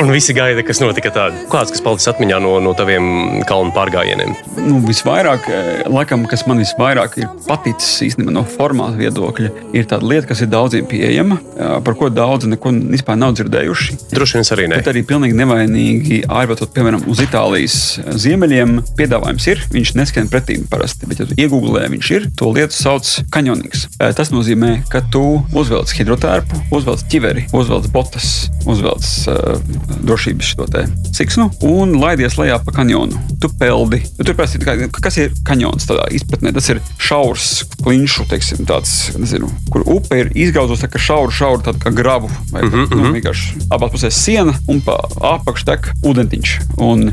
un visi gaida, kas notika tādā. Kāds, kas palicis atmiņā no, no taviem kalnu pārgājieniem? Nu, visvairāk, laikam, kas man visvairāk ir paticis īstenībā no formāta viedokļa, ir tāda lieta, kas ir daudziem pieejama, par ko daudzi neko vispār nav dzirdējuši. Droši vien arī ne. Bet arī pilnīgi nevainīgi ārvatot, piemēram, uz Itālijas ziemeļiem, piedāvājums ir. Viņš neskan pretī parasti, bet, ja iegūlē, viņš ir. To lietu sauc kanjonings. Tas nozīmē, ka tu uzvelc hidrotērpu, uzvelc ķiveri, uzvelc botas, uzvelc uh, drošības šo siksnu un laidies lejā pa kanjonu. Tu peldi. Tur prasīt, kas ir kanjons tādā izpratnē. Tas ir šaurs, klinšu, teiksim, tāds, nezinu, kur upe ir izgauzusi tā kā šauru, šauru tādu kā gravu. Vai, mm -hmm. nu, vienkārši abās pusēs siena un pa apakšu tek ūdentiņš. Un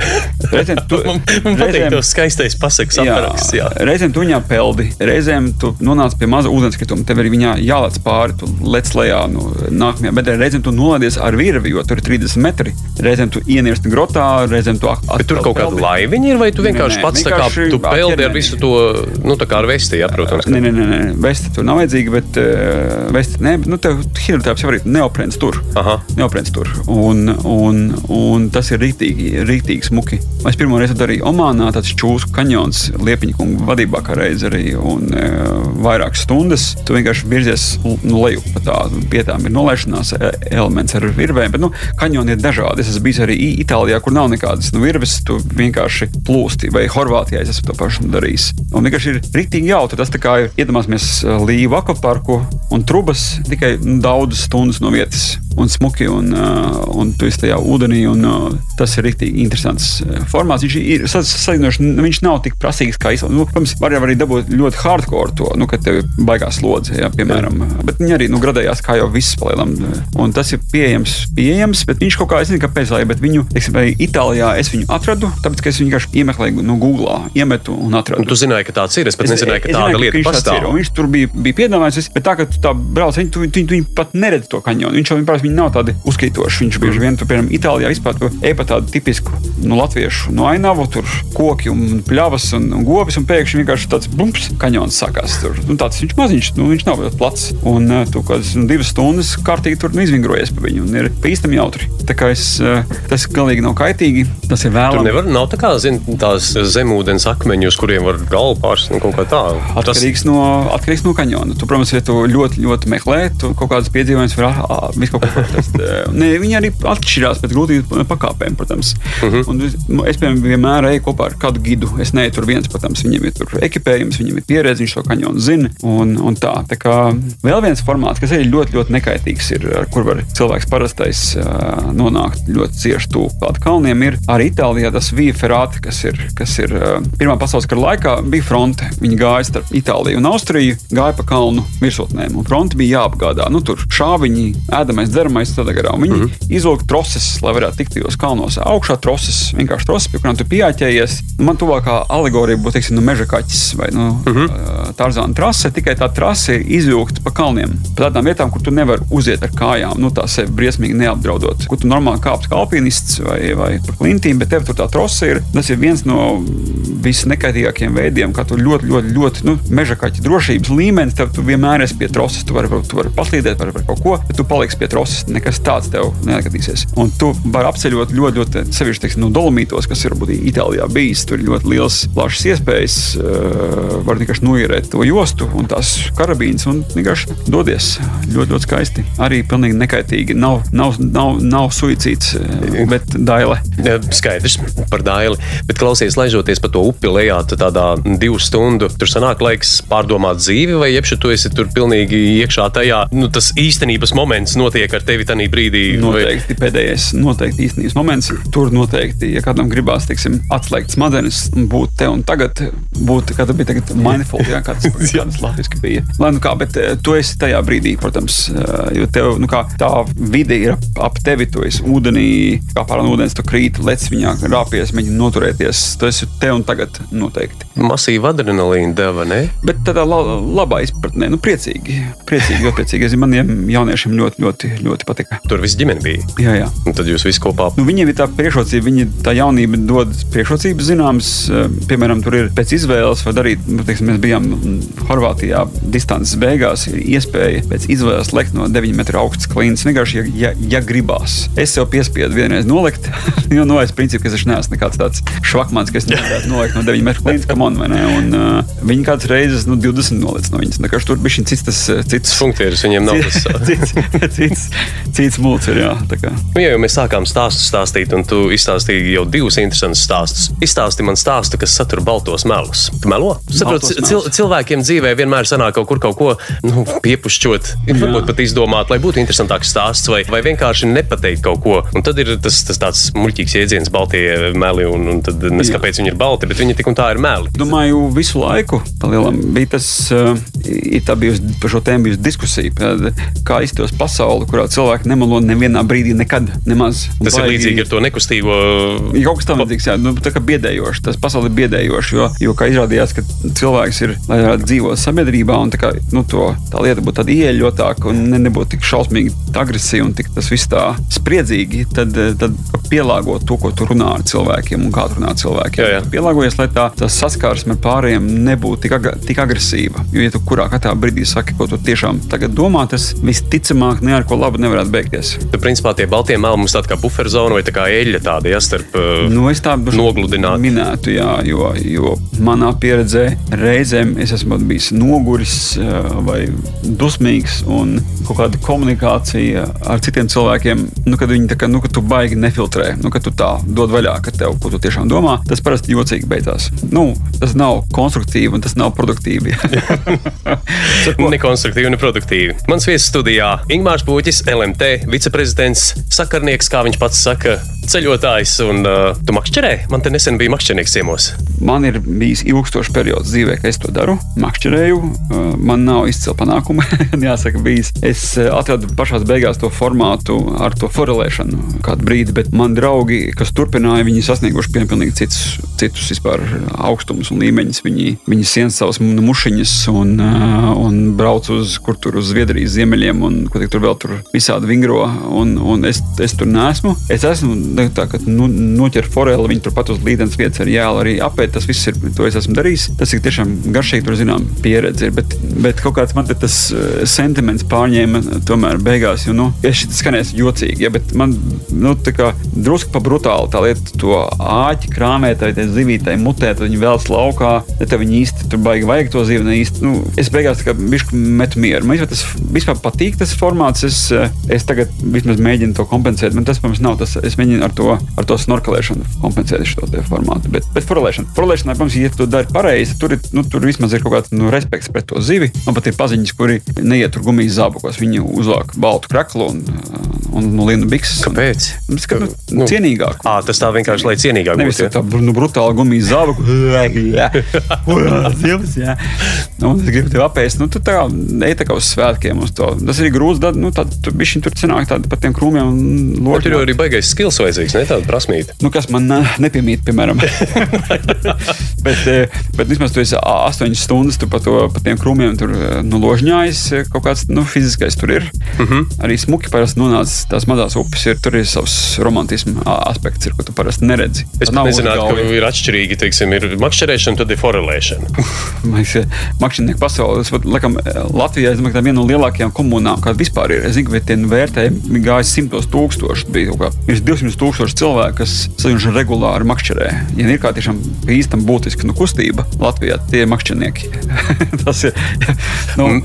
reizēm tu, man, man patīk tos skaistais pasakas apraksts. Reizēm tu viņā peldi, reizēm tu nonāc pie maza ūdenskrituma, tev viņā jālec pāri, tu lec lejā no nākamajā, bet reizēm tu nolaidies ar virvi, jo tur ir 30 metri. Reizēm tu ienirsti grotā, reizēm tu atkal. Bet tur kaut kāda laiviņa ir, vai tu vienkārši nē, nē, pats vienkārši tā kā tu peldi ar visu to, nu tā kā ar vesti, jā, protams. Nē, nē, nē, nē. vesti tur nav vajadzīga, bet uh, vesti, nē, nu tev hidrotāps jau arī neoprēns tur. Aha. Neoprēns tur. Un, un, un tas ir rītīgi, rītīgi smuki. Es pirmo reizi darīju Omānā, tāds čūsku kanjons, Liepiņa kungu vadībā kā reiz arī, un uh, vairākas stundas. Tu vienkārši virzies nu, leju pa tādu vietām, ir nolaišanās e, elements ar virvēm, bet nu, kanjoni ir dažādi. Es esmu bijis arī Itālijā, kur nav nekādas nu, virves, tu vienkārši plūsti, vai Horvātijā es esmu to pašu darījis. Un vienkārši ir rīktīgi jautri. Tas kā ir iedomāsimies e, Līvu akvaparku un trubas tikai nu, daudzas stundas no vietas un smuki, un, uh, un tu esi tajā ūdenī. Un, uh, tas ir rīktīgi interesants formāts. Viņš ir salīdzinoši, viņš nav tik prasīgs kā īstenībā. Nu, protams, var arī dabūt ļoti hardcore to, nu, kad tev ir baigās slodze, ja, piemēram. Jā. Bet viņi arī nu, gradējās kā jau viss palielam. Un tas ir pieejams, pieejams bet viņš kaut kā, es nezinu, kāpēc, bet viņu, teiksim, Itālijā es viņu atradu, tāpēc, ka es viņu vienkārši iemeklēju no Google, iemetu un atradu. Un tu zināji, ka tāds ir, es pat nezināju, ka tāda lieta pastāv. Viņš tur bija, bija piedāvājis, bet tā, ka tu tā brauc, viņi, tu, tu, tu, tu pat neredz to kaņonu. Viņš jau vienkārši nav tādi uzkrītoši. Viņš bieži vien, tu, piemēram, Itālijā vispār tu ej pa tādu tipisku nu, latviešu no ainavu, tur koki un pļavas un, un govis, un pēkšņi vienkārši tāds bumps kaņons sākās. Tur. Nu, tāds viņš maziņš, nu, viņš nav ļoti plats. Un tu kādas nu, divas stundas kārtīgi tur nu, izvingrojies pa viņu un ir pīstami jautri. Tā kā es, tas galīgi nav kaitīgi. Tas ir vēlams. Tur nevar, nav tā kā zin, tās zemūdens akmeņi, uz kuriem var galvu nu, kaut kā tādu. Atkarīgs, tas... no, atkarīgs no kaņona. Tu, protams, ja tu ļoti, ļoti meklē, tu kaut kādas piedzīvojumus var visu kaut ko pateikt. ne, viņi arī atšķirās pēc grūtību pakāpēm, protams. Uh mhm. -huh. Un nu, es, piemēram, vienmēr eju kopā ar kādu gidu. Es neju tur viens, protams, viņam ir tur ekipējums, viņam ir pieredze, viņš to kaņonu zina. Un, un tā. tā kā vēl viens formāts, kas arī ļoti, ļoti nekaitīgs, ir, ar kur var cilvēks parastais nonākt ļoti cieši tuvu klāt kalniem. Ir arī Itālijā tas Vija Ferrata, kas ir, kas ir uh, Pirmā pasaules kara laikā, bija fronte. Viņi gāja starp Itāliju un Austriju, gāja pa kalnu virsotnēm, un fronte bija jāapgādā. Nu, tur šāviņi, ēdamais, dzeramais, tādā garā. Viņi mm -hmm. izvilka troses, lai varētu tikt tajos kalnos. Augšā troses, vienkārši troses, pie kurām tu pieķēries. Man tuvākā alegorija būtu, teiksim, nu, meža kaķis vai nu, mm -hmm. tā zāle trase, tikai tā trase ir izvilkta pa kalniem. Pa tādām vietām, kur tu nevari uziet ar kājām, nu, tā sevi briesmīgi neapdraudot. Kur tu normāli kāpj kā alpinists vai, vai pa klintīm, bet tev tur tā trose ir. Tas ir viens no visnekaitīgākajiem veidiem, kā tu ļoti, ļoti, ļoti nu, meža kaķa drošības līmenis. Tev tu vienmēr esi pie troses. Tu vari, tu vari paslīdēt par, par kaut ko, bet tu paliksi pie troses. Nekas tāds tev neatgadīsies. Un tu vari apceļot ļoti, ļoti sevišķi teiksim, no dolomītos, kas ir varbūt Itālijā bijis. Tur ir ļoti liels, plašs iespējas. Uh, var vienkārši noierēt to jostu un tās karabīnas un vienkārši dodies. Ļoti, ļoti skaisti. Arī pilnīgi nekaitīgi. Nav, nav, nav, nav suicīds, bet daile. Skaidrs par daili. Bet klausies, laižoties pa to upi lejā, tādā divu stundu, tur sanāk laiks pārdomāt dzīvi, vai jebšu tu esi tur pilnīgi iekšā tajā. Nu, tas īstenības moments notiek ar tevi tajā brīdī. Noteikti vai... pēdējais, noteikti īstenības moments. Tur noteikti, ja kādam gribās, teiksim, atslēgt smadzenes, būt te un tagad, būt, kā tas bija tagad, mindful, jā, kā tas, latviski bija. Lai nu kā, bet eh, tu esi tajā brīdī, protams, eh, jo tev, nu kā, tā vide ir ap, ap tevi, tu esi ūdenī, kā pār ūdens, tu krīt, lec viņā, rāpies, mēģini noturēties. Tu esi te un tagad noteikti. Masīva adrenalīna deva, ne? Bet tādā la, labā izpratnē, nu priecīgi. Priecīgi, ļoti priecīgi. Es maniem jauniešiem ļoti, ļoti, ļoti patika. Tur viss ģimene bija. Jā, jā. Un tad jūs visi kopā. Nu, viņiem ir tā priekšrocība, viņi tā jaunība dod priekšrocības zināmas. Eh, piemēram, tur ir pēc izvēles, vai darīt, nu, teiksim, mēs bijām Horvātijā distances beigās, ir iespēja pēc izvēles lekt no 9 metru augstas klīnas. Vienkārši, ja, ja, ja gribās. Es sev piespiedu vienreiz nolikt, jo no es principā, es neesmu nekāds tāds švakmans, kas nevarētu nolikt no 9 metru klīnas, kam on, vai ne? Un, uh, viņi kāds reizes, nu, 20 noliec no viņas. Tur bija šis cits, tas cits. Funkcijas viņiem nav tas cits, cits, cits mūcis ir, jā. Nu, ja jau mēs sākām stāstu stāstīt, un tu izstāstīji jau divus interesantus stāstus. Izstāsti man stāstu, kas satur baltos melus. Tu melo? Saprot, cil cilvēkiem dzīvē vienmēr sanāk kaut kur kaut ko nu, piepušķot, varbūt pat izdomāt, lai būtu interesantāks stāsts, vai, vai vienkārši nepateikt kaut ko. Un tad ir tas, tas tāds muļķīgs jēdziens, baltie meli, un, un tad nes kāpēc viņi ir balti, bet viņi tik un tā ir meli. Domāju, visu laiku palielam bija tas, uh, tā bijusi par šo tēmu bijusi diskusija, kā izturas pasauli, kurā cilvēki nemelo nevienā brīdī nekad nemaz. Un tas ir līdzīgi ar to nekustīgo. Kaut kas tamlīdzīgs, jā, nu, tā kā biedējoši, tas pasauli ir biedējoši, jo, jo kā izrādījās, ka cilvēks ir, lai varētu dzīvot sabiedrībā, un tā, kā, nu, to, tā lieta būtu tāda ieeļotāka un ne, nebūtu tik šausmīgi agresīva un tik tas viss tā spriedzīgi, tad, tad pielāgot to, ko tu runā ar cilvēkiem un kā tu runā ar cilvēkiem. Jā, jā. Pielāgojies, lai tā, tā saskarsme ar pārējiem nebūtu tik, ag tik agresīva. Jo, ja tu kurā katrā brīdī saki, ko tu tiešām tagad domā, tas visticamāk ne ar ko labu nevarētu beigties. Tu, principā, tie baltie meli mums tāda kā buferzona vai tā kā eļļa tāda, ja starp uh, nu, nogludināt. Minētu, jā, jo, jo manā pieredzē reizēm es esmu bijis noguris uh, vai dusmīgs un kaut kāda komunikācija ar citiem cilvēkiem, nu, kad viņi tā kā, nu, ka tu baigi nefiltrē, nu, ka tu tā dod vaļā, ka tev, ko tu tiešām domā, tas parasti jocīgi beidzās. Nu, tas nav konstruktīvi un tas nav produktīvi. Nekonstruktīvi, neproduktīvi. Mans viesis studijā Ingmārs Puķis, LMT viceprezidents, sakarnieks, kā viņš pats saka, ceļotājs. Un uh, tu makšķerē? Man te nesen bija makšķernieks ciemos. Man ir bijis ilgstošs periods dzīvē, kad es to daru. Makšķerēju, uh, man nav izcila panākuma. Jāsaka, bijis. Es uh, atradu pašā beigās to formātu ar to forelēšanu kādu brīdi, bet man draugi, kas turpināja, viņi sasnieguši pilnīgi citus, citus vispār augstumus un līmeņus. Viņi, viņi sien savas mušiņas un, uh, un brauc uz kur tur uz Zviedrijas ziemeļiem un ko tur vēl tur visādi vingro. Un, un es, es tur nesmu. Es esmu tā, ka nu, noķer foreli, viņi turpat uz līdzenas vietas ar jēlu arī apēt. Tas viss ir, to es esmu darījis. Tas ir tiešām garšīgi, tur zinām, pieredze ir. Bet, bet kaut kāds man tas uh, sentiments pārņēma tomēr beigās, jo, nu, es šis skanēs jocīgi, ja, bet man, nu, tā kā drusku pa brutāli tā lieta, to āķi krāmēt, vai zivītai mutē, tad viņi vēlas laukā, ja tev viņi īsti tur baigi vajag to zivi, ne īsti, nu, es beigās tā kā bišku metu mieru. Man tas vispār patīk tas formāts, es, es tagad vismaz mēģinu to kompensēt, man tas, protams, nav tas, es mēģinu ar to, ar to snorkelēšanu kompensēt šo formātu. Bet, bet forelēšana, forelēšanai, protams, ja tu dari pareizi, tur, ir, nu, tur vismaz ir kaut kāds nu, respekts pret to zivi. Man pat ir paziņas, kuri neiet tur gumijas zābakos. Viņi uzvāk baltu kraklu un, un nu, linu bikses. Kāpēc? Un, ska, nu, Nu, cienīgāk. À, tas tā vienkārši, lai cienīgāk Nevis būtu. tā br- nu, brutāli gumijas zābaku. Zivs, jā. Nu, un es gribu tevi apēst. Nu, tu tā kā ej tā kā uz svētkiem uz to. Tas ir grūts. Tad, nu, tad tu bišķiņ tur cenāk tādi pa tiem krūmiem un Bet tur loķiem. jau arī baigais skills vajadzīgs, ne tāda prasmīta. Nu, kas man uh, nepiemīt, piemēram. bet, eh, bet vismaz tu esi ā, astoņas stundas tu pa, to, pa tiem krūmiem tur eh, nu, ložņājis. eh, Kaut kāds nu, fiziskais tur ir. Mhm. -huh. Arī smuki parasti nonāc tās mazās upes. Ir, tur ir savs romantisma ā, aspekts, ir, ko tu parasti neredzi. Es pat nav nezinātu, ka ir atšķirīgi. Teiksim, ir makšķerēšana, tad ir forelēšana. Makšķernieku pasaulē, tas pat, laikam, Latvijā ir viena no lielākajām komunām, kāda vispār ir. Es zinu, ka tie vērtējumi gāja simtos tūkstoši. Bija kaut kā ir 200 tūkstoši cilvēku, kas sajuši regulāri makšķerē. Ja ir kā tiešām īstam būtiska nu, kustība Latvijā, tie ir makšķernieki. tas ir nu,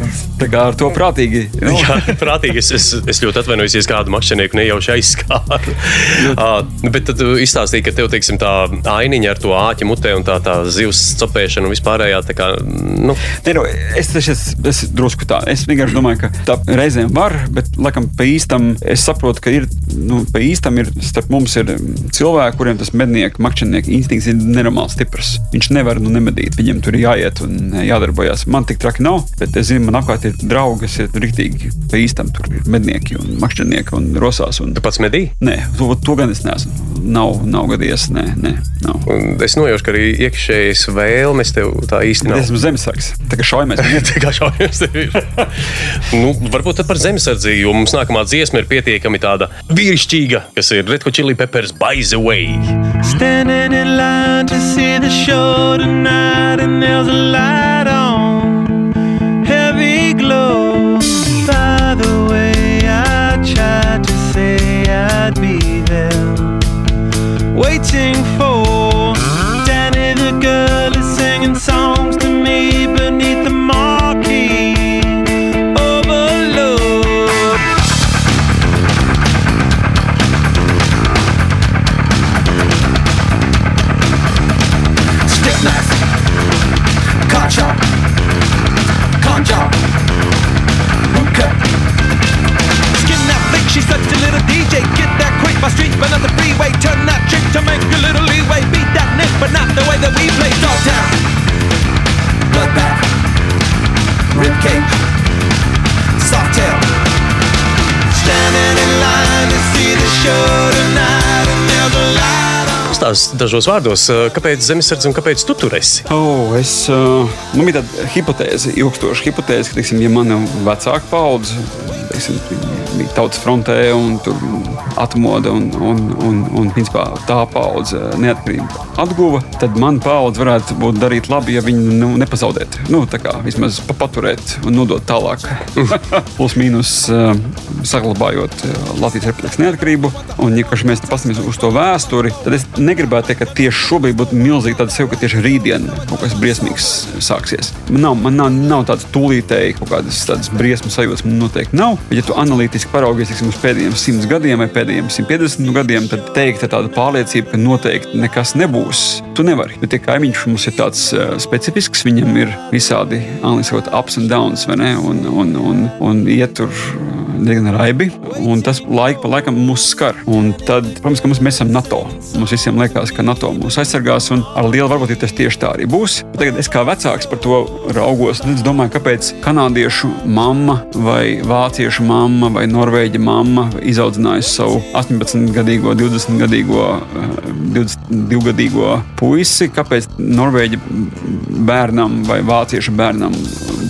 ar to prātīgi. Nu, Jā, prātīgi. Es, es, es ļoti atvainojos, ja kādu makšķernieku nejauši aizskāru. uh, bet tad tu izstāstīji, ka tev teiksim, tā ainiņa ar to āķi mutē un tā, tā zivs cepēšana un vispārējā. Kā, nu, Ne, nu, es es, es, es drusku tā. Es vienkārši domāju, ka tā reizēm var, bet laikam pa īstam es saprotu, ka ir, nu, pa īstam ir starp mums ir cilvēki, kuriem tas mednieku, makšķernieku instinkts ir nenormāli stiprs. Viņš nevar nu, nemedīt, viņam tur jāiet un jādarbojas. Man tik traki nav, bet es zinu, man apkārt ir draugi, kas ir rīktīgi pa īstam. Tur ir mednieki un makšķernieki un rosās. Un... tu pats medī. Nē, to, to gan es neesmu. Nav, nav gadījies. Nē, nē, nav. Un Es nojaušu, ka arī iekšējas vēlmes tev tā īsti nav. Es esmu zemesargs. Tā kā šaujamies. Tā kā ir. nu, varbūt par zemesardzību, jo mums nākamā dziesma ir pietiekami tāda vīrišķīga, kas ir Red Hot Chili Peppers By the Way. Standing in line to see the show tonight, and there's a light on, heavy glow. By the way, I tried to say I'd be there, waiting for my street, but on the freeway. Turn that chick to make a little leeway. Beat that nick, but not the way that we play. Dog town, bloodbath, rib cage, soft tail. Standing in line to see the show tonight, and there's a light on. Stāst dažos vārdos, eh, kāpēc zemesardze un kāpēc tu tur esi? Oh, es, uh, man bija tāda hipotēze, ilgstoša hipotēze, ka, teiksim, ja mana vecāka paudze teiksim, viņi bija tautas frontē un tur atmoda un, un, un, un principā, tā paudze neatkarību atguva, tad man paudze varētu būt darīt labi, ja viņi nu, nepazaudētu. Nu, tā kā vismaz pa- paturēt un nodot tālāk. Plus mīnus uh, saglabājot uh, Latvijas republikas neatkarību. Un, ja mēs paskatāmies uz to vēsturi, tad es negribētu teikt, ka tieši šobrīd būtu milzīgi tāda sev, ka tieši rītdien kaut kas briesmīgs sāksies. Man nav, man nav, nav tādas tūlītēji kaut kādas briesmu sajūtas, man noteikti nav. Ja tu analītiski paraugies tiksim, uz pēdējiem simts gadiem vai pēdējiem 150 gadiem, tad teikt tāda pārliecība, ka noteikti nekas nebūs. Tu nevari. Jo tie kaimiņš mums ir tāds uh, specifisks, viņam ir visādi angļuiski sakot, ups and downs, ne? Un, un, un, un iet tur uh, diezgan raibi, un tas laika pa laikam mūs skar. Un tad, protams, ka mums, mēs esam NATO. Mums visiem liekas, ka NATO mūs aizsargās, un ar lielu varbūtību tas tieši tā arī būs. Tagad es kā vecāks par to raugos, un es domāju, kāpēc kanādiešu mamma vai vāciešu mamma vai norvēģa mamma izaudzinājusi savu 18-gadīgo, 20-gadīgo, eh, 22-gadīgo puisi, kāpēc norvēģa bērnam vai vāciešu bērnam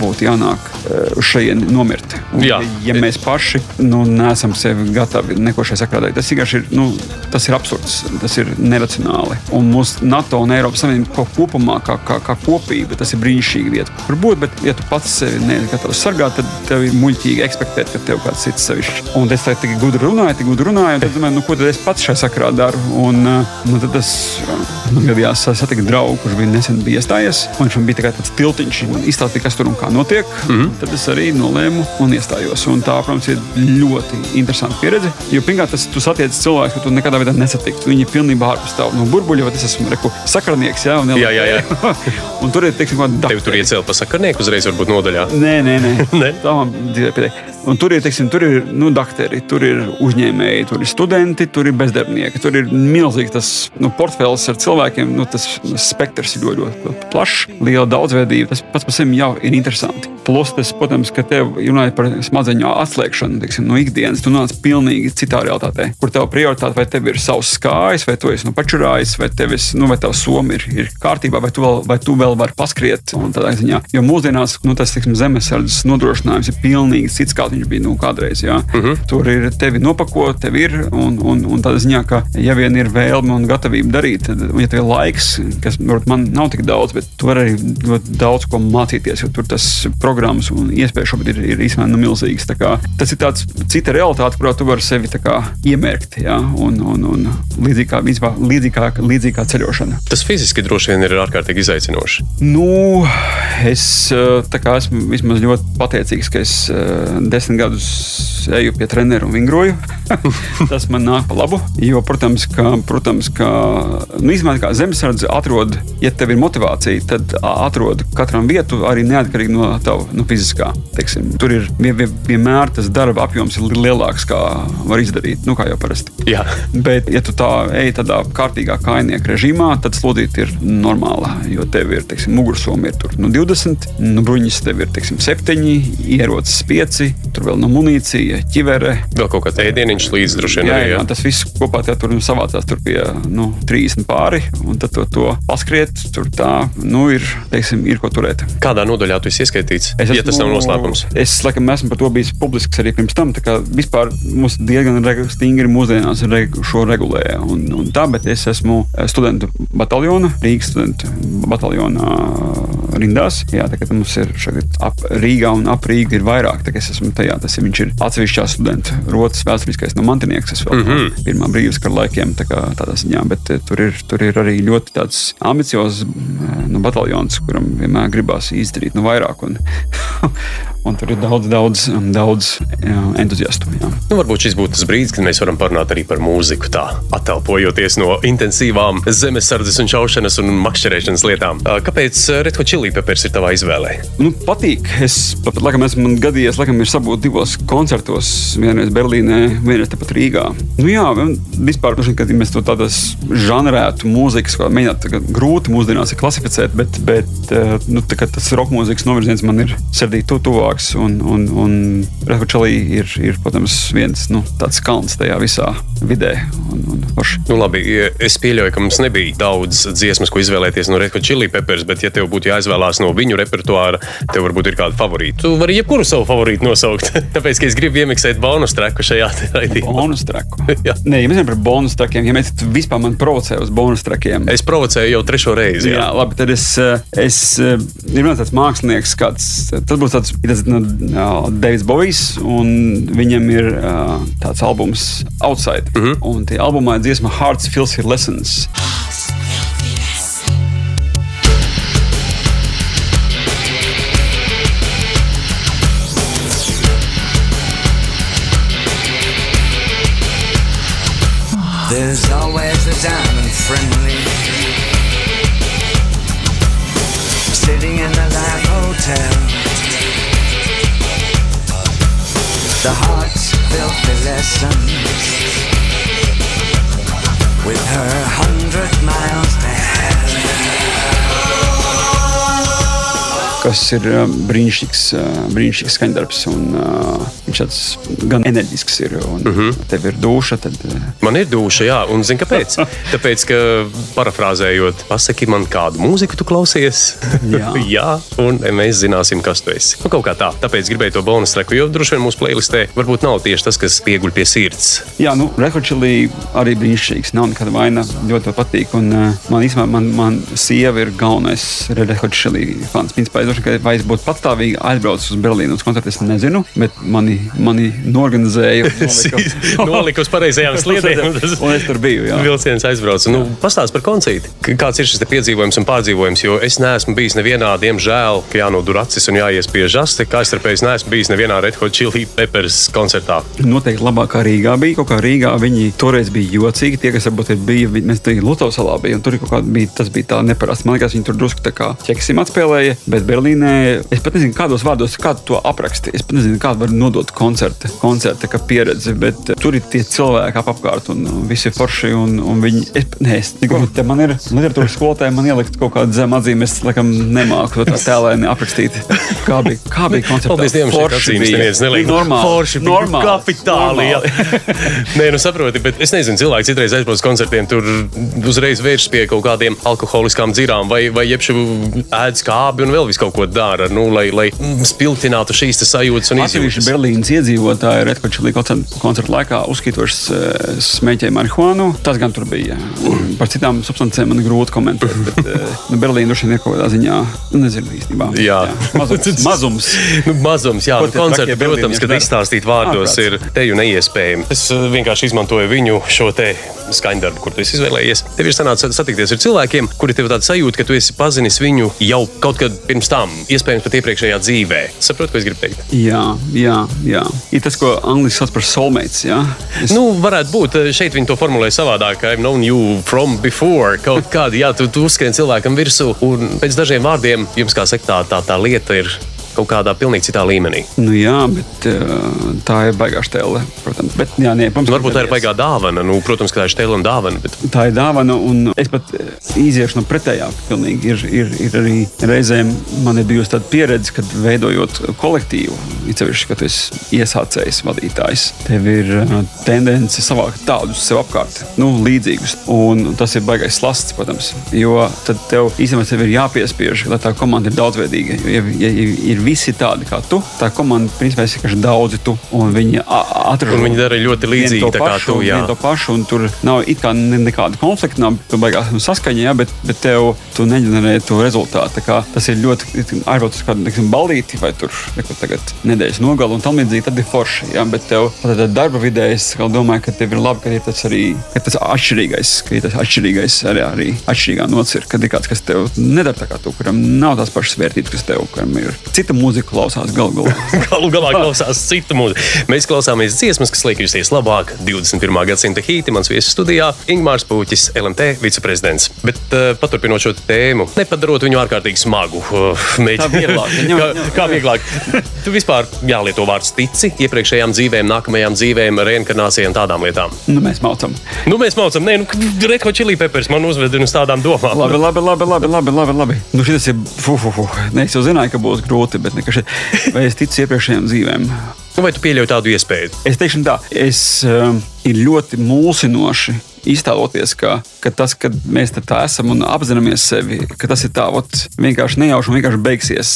būtu jānāk eh, uz šejieni nomirt. Un, Jā. ja mēs paši nu, neesam sevi gatavi neko šai sakrā darīt, tas vienkārši ir, nu, tas ir absurds, tas ir neracionāli. Un mūsu NATO un Eiropas Savienība ko- kopumā, kā, kā, kā kopība, tas ir brīnišķīgi vieta, kur būt. Bet, ja tu pats sevi neesi gatavs sargāt, tad tev ir muļķīgi ekspektēt, ka tev kāds cits sevišķi. Un es tā gudri runāju, tik gudri runāju, un tad domāju, nu, ko tad es pats šai sakrā daru. Un, uh, nu, tad tas uh, man gadījās satikt draugu, kurš bija nesen bija iestājies. un Viņš man bija tā tāds tiltiņš, man izstāstīja, kas tur un kā notiek. Mm -hmm. Tad es arī nolēmu un iestājos. Un tā, protams, ir ļoti interesanta pieredze. Jo pirmkārt, tas tu satiec cilvēku, ko tu nekādā veidā nesatiktu. Viņi ir pilnībā ārpus tā no burbuļa, vai tas esmu reku, sakarnieks. Jā, Jā, jā, jā. un tur ir teiksim, kāda Tev tur iecēla pa sakarnieku uzreiz, varbūt nodaļā. Nē, nē, nē. Nē? tā man dzīvē pietiek. Tur ir, teiksim, tur ir nu, doktori, tur ir uzņēmēji, tur ir studenti, tur ir bezdarbnieki. Tur ir milzīgs tas nu, portfels ar cilvēkiem. Nu, tas spektrs ir ļoti, ļoti plašs, liela daudzveidība. Tas pats par sevi jau ir interesanti. Plus, tas, protams, ka tev runājot par smadzeņu atslēgšanu teiksim, no ikdienas, tu nonāc pilnīgi citā realitātē, kur tev prioritāte vai tev ir savs skājs, vai tu esi nu, pačurājis, vai tev ir, nu, tavs somi ir, ir kārtībā, vai tu vēl, vai tu vēl vari paskriet. Jo mūsdienās nu, tas teiksim, zemesardzes nodrošinājums ir pilnīgi cits, kā viņš viņi bija nu, kādreiz. Jā. Uh -huh. Tur ir tevi nopakot, tev ir. Un, un, un tādā ziņā, ka ja vien ir vēlme un gatavība darīt, tad, un ja tev ir laiks, kas varbūt man nav tik daudz, bet tu vari arī ļoti daudz ko mācīties, jo tur tas programmas un iespējas šobrīd ir, ir īstenībā nu, milzīgas. Kā, tas ir tāds cita realitāte, kurā tu vari sevi kā, iemērkt. Jā, un, un, un līdzīgi kā, vispār, līdzīgi kā, līdzīgi kā ceļošana. Tas fiziski droši vien ir ārkārtīgi izaicinoši. Nu, es kā, esmu vismaz ļoti pateicīgs, ka es eh, desmit 15 gadus eju pie treneriem un vingroju. Tas man nāk pa labu. Jo, protams, ka, protams, ka nu, kā zemesardze atrod, ja tev ir motivācija, tad atrod katram vietu arī neatkarīgi no tava nu, fiziskā. Teiksim. Tur ir vien, vien, vienmēr tas darba apjoms ir lielāks, kā var izdarīt. Nu, kā jau parasti. Jā. Bet, ja tu tā ej tādā kārtīgā kainieka režīmā, tad slodīt ir normāla. Jo tev ir teiksim, mugursoma ir tur, nu, 20, nu, bruņas tev ir teiksim, 7, ierocis 5. Tur vēl no munīcija, ķivere. Vēl kaut kāds ēdieniņš līdzi droši vien Jā, arī. jā, Jā. tas viss kopā tie tur nu, savācās tur pie nu, 30 pāri, un tad to, to paskriet. Tur tā nu, ir, teiksim, ir ko turēt. Kādā nodaļā tu esi ieskaitīts? Es ja tas nav noslēpums. Es laikam esmu par to bijis publisks arī pirms tam. tā kā Vispār mums diezgan stingri mūsdienās regu, šo regulē. Un, un tā, bet es esmu eh, studentu bataljona, Rīgas studentu bataljona rindās. Jā, tā kā mums ir šeit ap Rīgā un ap Rīgu ir vairāk. Tā kā es esmu tajā, tas ir, viņš ir atsevišķā studentu rotas vēsturiskais no mantinieks. Es vēl mm -hmm. pirmā brīvas kara laikiem tā kā tādā ziņā, bet eh, tur ir, tur ir arī ļoti tāds ambiciozs eh, nu, bataljons, kuram vienmēr gribās izdarīt nu, vairāk. Un, un tur ir daudz, daudz, daudz entuziastu. Jā. Nu, varbūt šis būtu tas brīdis, kad mēs varam parunāt arī par mūziku, tā attelpojoties no intensīvām zemesardzes un šaušanas un makšķerēšanas lietām. Kāpēc ā, Red Hot Chili Peppers ir tavā izvēlē? Nu, patīk. Es pat, laikam, esmu man gadījies, laikam, ir sabūt divos koncertos. Vienreiz Berlīnē, vienreiz tepat Rīgā. Nu, jā, vispār, kad mēs to tādas žanrētu mūzikas, kā mēģināt, grūti mūsdienās klasificēt, bet, bet nu, tas roka mūzikas novirziens man ir sirdī tu, tuvāks. Un, un, un Red Hot Chili ir, ir, protams, viens nu, tāds kalns tajā visā vidē. Un, un, forši. Nu, labi, es pieļauju, ka mums nebija daudz dziesmas, ko izvēlēties no Red Hot Chili Peppers, bet, ja tev būtu jāizvēlās no viņu repertuāra, tev varbūt ir kāda favorīta. Tu vari jebkuru savu favorītu nosaukt. Tāpēc, ka es gribu iemiksēt bonus treku šajā raidījumā. Bonus traku. Nē, ja mēs runājam par bonus trakiem, ja mēs vispār man provocē uz bonus trakiem. Es provocēju jau trešo reizi. Jā, Jā. labi. Tad es, eh, es eh, ir viens tāds mākslinieks, kāds tas būs tāds, ir tas nu, Deivs Bovijs, un viņam ir tāds albums Outside. Mm -hmm. Un tie albumā dziesma Hearts Filthy Lessons. There's always a diamond friendly. Sitting in the Live Hotel. The heart's filthy lessons With her hundred miles kas ir brīnišķīgs, brīnišķīgs skaņdarbs. Un, viņš tāds gan enerģisks ir. Un, uh -huh. Tev ir duša, tad Man ir duša, jā, un zini, kāpēc? Tāpēc, ka parafrāzējot, pasaki man, kādu mūziku tu klausies. Jā. jā, un mēs zināsim, kas tu esi. Nu, kaut kā tā. Tāpēc gribēju to bonus treku, jo droši vien mūsu playlistē varbūt nav tieši tas, kas pieguļ pie sirds. Jā, nu, Rekorčilī arī brīnišķīgs. Nav nekāda vaina. Ļoti patīk. Un, man īstenībā, man, man sieva ir galvenais Rekorčilī fans. Principā, droši vien, vai es būtu patstāvīgi aizbraucis uz Berlīnu uz koncertu, es nezinu, bet mani, mani norganizēja. nolika- uz pareizajām sliedēm. Un es tur biju. Jā. Vilciens aizbrauca. Nu, Pastāst par koncertu. Kāds ir šis te piedzīvojums un pārdzīvojums? Jo es neesmu bijis nevienā, diemžēl, ka jānodur acis un jāiespiež aste. Kā starpēji neesmu bijis nevienā Red Hot Chili Peppers koncertā. Noteikti labākā Rīgā bija. Kaut kā Rīgā viņi toreiz bija jocīgi. Tie, kas varbūt bija, mēs tur Lutovas salā bijām. Tur kaut kā bija, tas bija tā neparasti. Man liekas, viņi tur drusku tā kā ķeksim atspēlēja. Bet Berlīnē es pat nezinu, kādos vārdos, kā to apraksti. Es pat nezinu, kādu var nodot koncerta, koncerta kā pieredzi. Bet eh, tur ir tie cilvēki ap apkārt un, un visi ir forši. Un, un viņi, es, nē, es, neko, te man ir literatūras skolotāji, man ielikt kaut kādu zemu atzīmi. Es laikam nemāku to tā tēlēni aprakstīt. Kā bija, kā bija koncerts? Paldies Dievam, šeit atzīmes neviens neliek. Normāli. Forši bija normāli. kapitāli. Nē, nu saproti, bet es nezinu, cilvēki citreiz aizbrauc uz koncertiem, tur uzreiz vērš pie kaut kādiem alkoholiskām dzirām vai, vai jebšu ēd skābi un vēl visu kaut ko dara, nu, lai, lai spilgtinātu šīs te sajūtas un Atsevišķi izjūtas. Berlīnas iedzīvotāji Redkočelī koncerta laikā uzskatoši smēķēja marihuānu. Tas gan tur bija. Par citām substancēm man grūti komentēt. Bet eh, nu, Berlīna droši vien ir kaut kādā ziņā, nu, nezinu īstenībā. Jā. Mazums. mazums. Nu, mazums, jā, nu, koncerti, protams, kad izstāstīt vārdos ir Ārprāts. teju neiespējami. Es eh, vienkārši izmantoju viņu šo te skaņdarbu, kur tu esi izvēlējies. Tev ir sanācis satikties ar cilvēkiem, kuri tev tādu sajūtu, ka tu esi pazinis viņu jau kaut kad pirms tam, iespējams, pat iepriekšējā dzīvē. Saprotu, ko es gribu teikt? Jā, jā, jā. Ir tas, ko angļuiski sauc par soulmates. Jā? Es, Nu, varētu būt. Šeit viņi to formulē savādāk. I've known you from before. Kaut kādi, jā, tu, tu uzskrien cilvēkam virsū, un pēc dažiem vārdiem jums, kā saka, tā, tā, tā lieta ir kaut kādā pilnīgi citā līmenī. nu, jā, bet uh, tā ir baigā stēle, protams. Bet, jā, nē, protams, Varbūt tā ir baigā dāvana. Nu, protams, ka tā ir stēlana dāvana. Bet... Tā ir dāvana, un es pat eh, iziešu no pretējā. Pilnīgi. Ir, ir, ir arī reizēm man ir bijusi tāda pieredze, kad veidojot kolektīvu, īpaši, kad esi iesācējs vadītājs, tev ir eh, tendence savākt tādus sev apkārt, nu, līdzīgus. Un tas ir baigais slasts, protams, jo tad tev īstenībā tev ir jāpiespiež, lai tā komanda ir daudzveidīga. Jo, ja, ja ir visi tādi kā tu, tā komanda principā ir vienkārši daudzi tu, un viņi atrod. Un viņi dara ļoti līdzīgi tā kā tu, jā. to pašu, un tur nav it kā ne, nekāda konflikta, nav baigās saskaņa, jā, bet, bet tev tu neģenerē to rezultātu. Tas ir ļoti uz kādu nekam, balīti vai tur neko tagad nedēļas nogalu un tam līdzīgi. Tad ir forši. Jā, bet tev tādā darba vidē es domāju, ka tev ir labi, ka ir tas arī ka tas atšķirīgais, ka ir tas atšķirīgais arī, arī atšķirīgā nocirka, kad ir kāds, kas tev nedara tā kā tu, kuram nav tās pašas vērtības, kas tev, kuram ir cita mūzika klausās galu galā. Galu galā klausās citu mūziku. Mēs klausāmies dziesmas, kas liek justies labāk 21. gadsimta hīti. Mans viesis studijā Ingmārs Pūķis, LMT viceprezidents. Bet uh, paturpinot šo tēmu, nepadarot viņu ārkārtīgi smagu. Uh, ņem- kā, kā vieglāk? Tu vispār jālieto vārds tici iepriekšējām dzīvēm, nākamajām dzīvēm, reinkarnācijai un tādām lietām. Nu, mēs maucam. Nu, mēs mācām, nē, nu, reko čili pepers man uzveda uz tādām domām. Labi, labi, labi, labi, labi, labi, labi. Nu, šis ir. Fu, fu, fu. Ne, es jau zināju, ka būs grūti, bet nekas šeit. Vai es ticu iepriekšējām dzīvēm? Nu, vai tu pieļauj tādu iespēju? Es teikšu, tā, es um, ir ļoti mulsinoši iztēloties, ka, ka tas, ka mēs tā esam un apzināmies sevi, ka tas ir tā ot, vienkārši nejauši un vienkārši beigsies.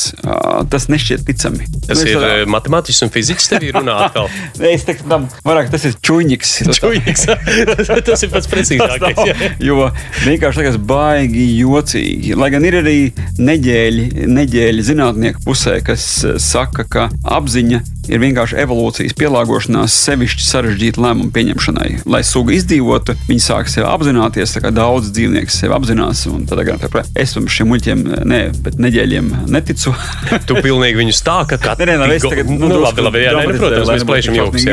Tas nešķiet ticami. Tas es ir tādā- matemātiķis un fiziķis, tev ir runā atkal. Es teiktu, tam vairāk tas ir čūņiks. Čujīgs. tas ir pats precīzākais. Jo vienkārši liekas baigi jocīgi. Lai gan ir arī neģēļi, neģēļi zinātnieku pusē, kas saka, ka apziņa ir vienkārši evolūcijas pielāgošanās sevišķi sarežģīta lēmumu pieņemšanai. Lai suga izdzīvotu, viņi sāk sevi apzināties, kā daudz dzīvnieku sevi apzinās. garā tā, Es tam šiem muļķiem, ne, bet neģēļiem neticu. Tu pilnīgi viņus tā, ka katrs nē, es tagad, nu, labi, labi, jā, nē, nu, protams, mēs plēšam joks.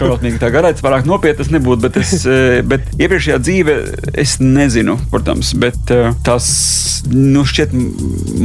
Šausmīgi tā garā, tas pārāk nopietnas nebūtu, bet, es, eh, bet iepriekšējā dzīve es nezinu, protams, bet eh, tas nu, šķiet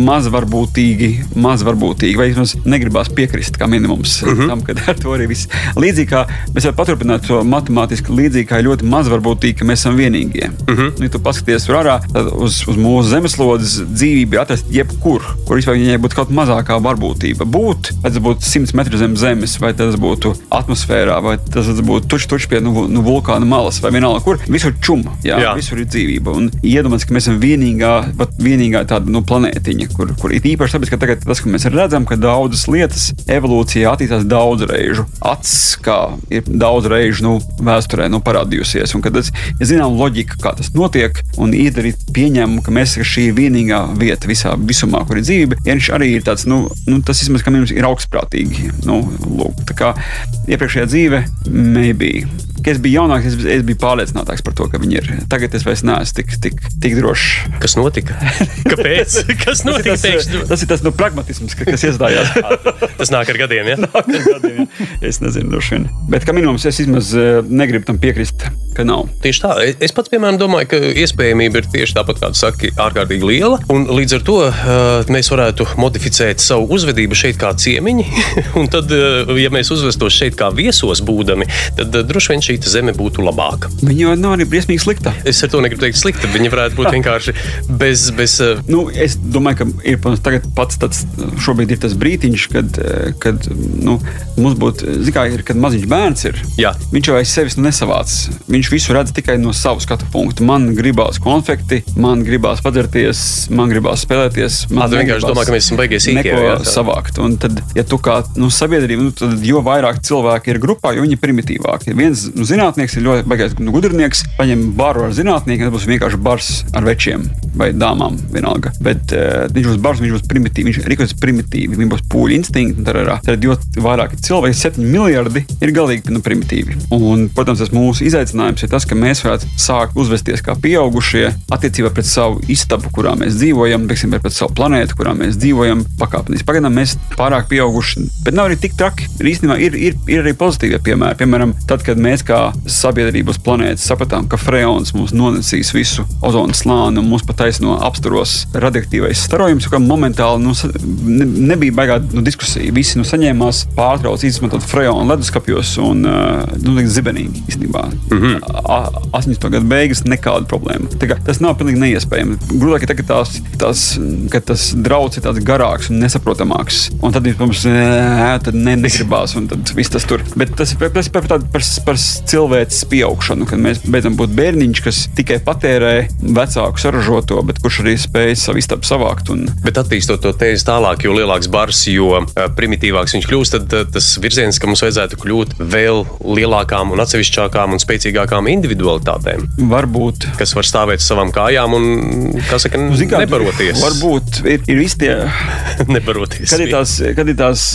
maz varbūtīgi, maz varbūtīgi, vai vismaz negribās piekrist kā minimums uh -huh. tam, ka ar to arī viss. Līdzīgi kā mēs varam paturpināt to matemātiski, līdzīgi kā ļoti maz varbūtīgi, ka mēs esam vienīgie. Uh -huh. Ja tu paskaties tur ārā, tad uz, uz mūsu zemeslodes dzīvību atrast jebkur, kur vispār viņai būtu kaut mazākā varbūtība būt, vai tas būtu 100 metru zem zemes, vai tas būtu atmosfērā, vai tas būtu tučs tuč pie nu, nu, vulkāna malas, vai vienalga, kur visur čuma, jā, Jā. visur ir dzīvība. Un iedomājieties, ka mēs esam vienīgā, pat vienīgā tāda nu, planētiņa, kur, kur ir īpaši tāpēc, ka tagad tas, ko mēs redzam, ka daudzas lietas evolūcijā attīstās daudz reižu. Acis, kā ir daudz reižu nu, vēsturē nu, parādījusies. Un, es ja zinām loģiku, kā tas notiek, un iedarīt pieņēmumu, ka mēs esam šī vienīgā vieta visā visumā, kur ir dzīve, viņš arī ir tāds, nu, nu tas vismaz, ka mums ir augstprātīgi. Nu, lūk, tā kā iepriekšējā dzīve, maybe. Kad es biju jaunāks, es, es biju pārliecinātāks par to, ka viņi ir. Tagad es vairs neesmu tik, tik, tik drošs. Kas notika? Kāpēc? Kas notika? Tas, Pēkšņi? tas ir tas nu, pragmatisms, ka- kas iestājās. Tas nāk ar gadiem, ja? Nāk ar gadiem. es nezinu, droši vien. Bet kā minimums, es vismaz eh, negribu tam piekrist, ka nav. Tieši tā. Es pats, piemēram, domāju, ka iespējamība ir tieši tāpat, kā tu saki, ārkārtīgi liela. Un līdz ar to uh, mēs varētu modificēt savu uzvedību šeit kā ciemiņi. Un tad, ja mēs uzvestos šeit kā viesos būdami, tad droši vien šī zeme būtu labāka. Viņa jau nav arī briesmīgi slikta. Es ar to negribu teikt slikti. Viņa varētu būt vienkārši bez. bez uh, Nu, es domāju, ka ir pats tāds, šobrīd ir tas brīdiņš, kad, eh, kad nu, mums būtu, zināmā mērā, kad maziņš bērns ir. Jā. Viņš jau aiz sevis nesavāc. Viņš visu redz tikai no savas skatu punkta. Man gribās konfekti, man gribās padzerties, man gribās spēlēties. Man Ā, vienkārši domā, ka mēs esam jā, tā. savākt. Un tad, ja tu kā nu, sabiedrība, nu, tad jo vairāk cilvēki ir grupā, jo viņi ir primitīvāki. Viens nu, zinātnieks ir ļoti baigais nu, gudrinieks, paņem baru ar zinātnieku, tas būs vienkārši bars ar večiem vai dāmām. Vienalga. Bet uh, viņš būs bars, viņš būs primitīvs, viņš rīkosies primitīvi, viņam būs pūļu instinkti. Tad, jo vairāk ir cilvēki, 7 miljardi ir galīgi nu, primitīvi. Un, protams, tas mūsu izaicinājums ir tas, ka mēs varētu sākt uzvesties kā pieaugušie attiecībā pret savu istabu, kurā mēs dzīvojam, teiksim, pret savu planētu, kurā mēs dzīvojam. Pakāpeniski. Pagaidām mēs pārāk pieauguši, bet nav arī tik traki. Ir īstenībā ir, ir, ir arī pozitīvie piemēri. Piemēram, tad, kad mēs kā sabiedrības planētas sapratām, ka freons mums nonesīs visu ozonu slāni un mums pat taisno apsturos radioaktīvais starojums, ka momentāli nu, ne, nebija baigā nu, diskusija. Visi nu, saņēmās pārtrauc izmantot freonu leduskapjos un uh, nu, zibenīgi īstenībā. Mm -hmm. 80. gadu beigas nekāda problēma. Kā Tas nav pilnīgi neiespējami. Grūtāk ir tagad tās, tās, ka tas draudz ir tāds garāks un nesaprotamāks. Un tad, protams, negribās, un tad viss tas tur. Bet tas ir par, par, par, par cilvēces pieaugšanu, kad mēs beidzam būt bērniņš, kas tikai patērē vecāku saražoto, bet kurš arī spēj savu istabu savākt. Un, Bet attīstot to tēzi tālāk, jo lielāks bars, jo primitīvāks viņš kļūst, tad tas virziens, ka mums vajadzētu kļūt vēl lielākām un atsevišķākām un spēcīgākām individualitātēm, varbūt kas var stāvēt uz savām kājām un, kā saka, Nu, kā, nebaroties. Varbūt ir, ir visi tie nebaroties. Kad ir tās, kad ir tās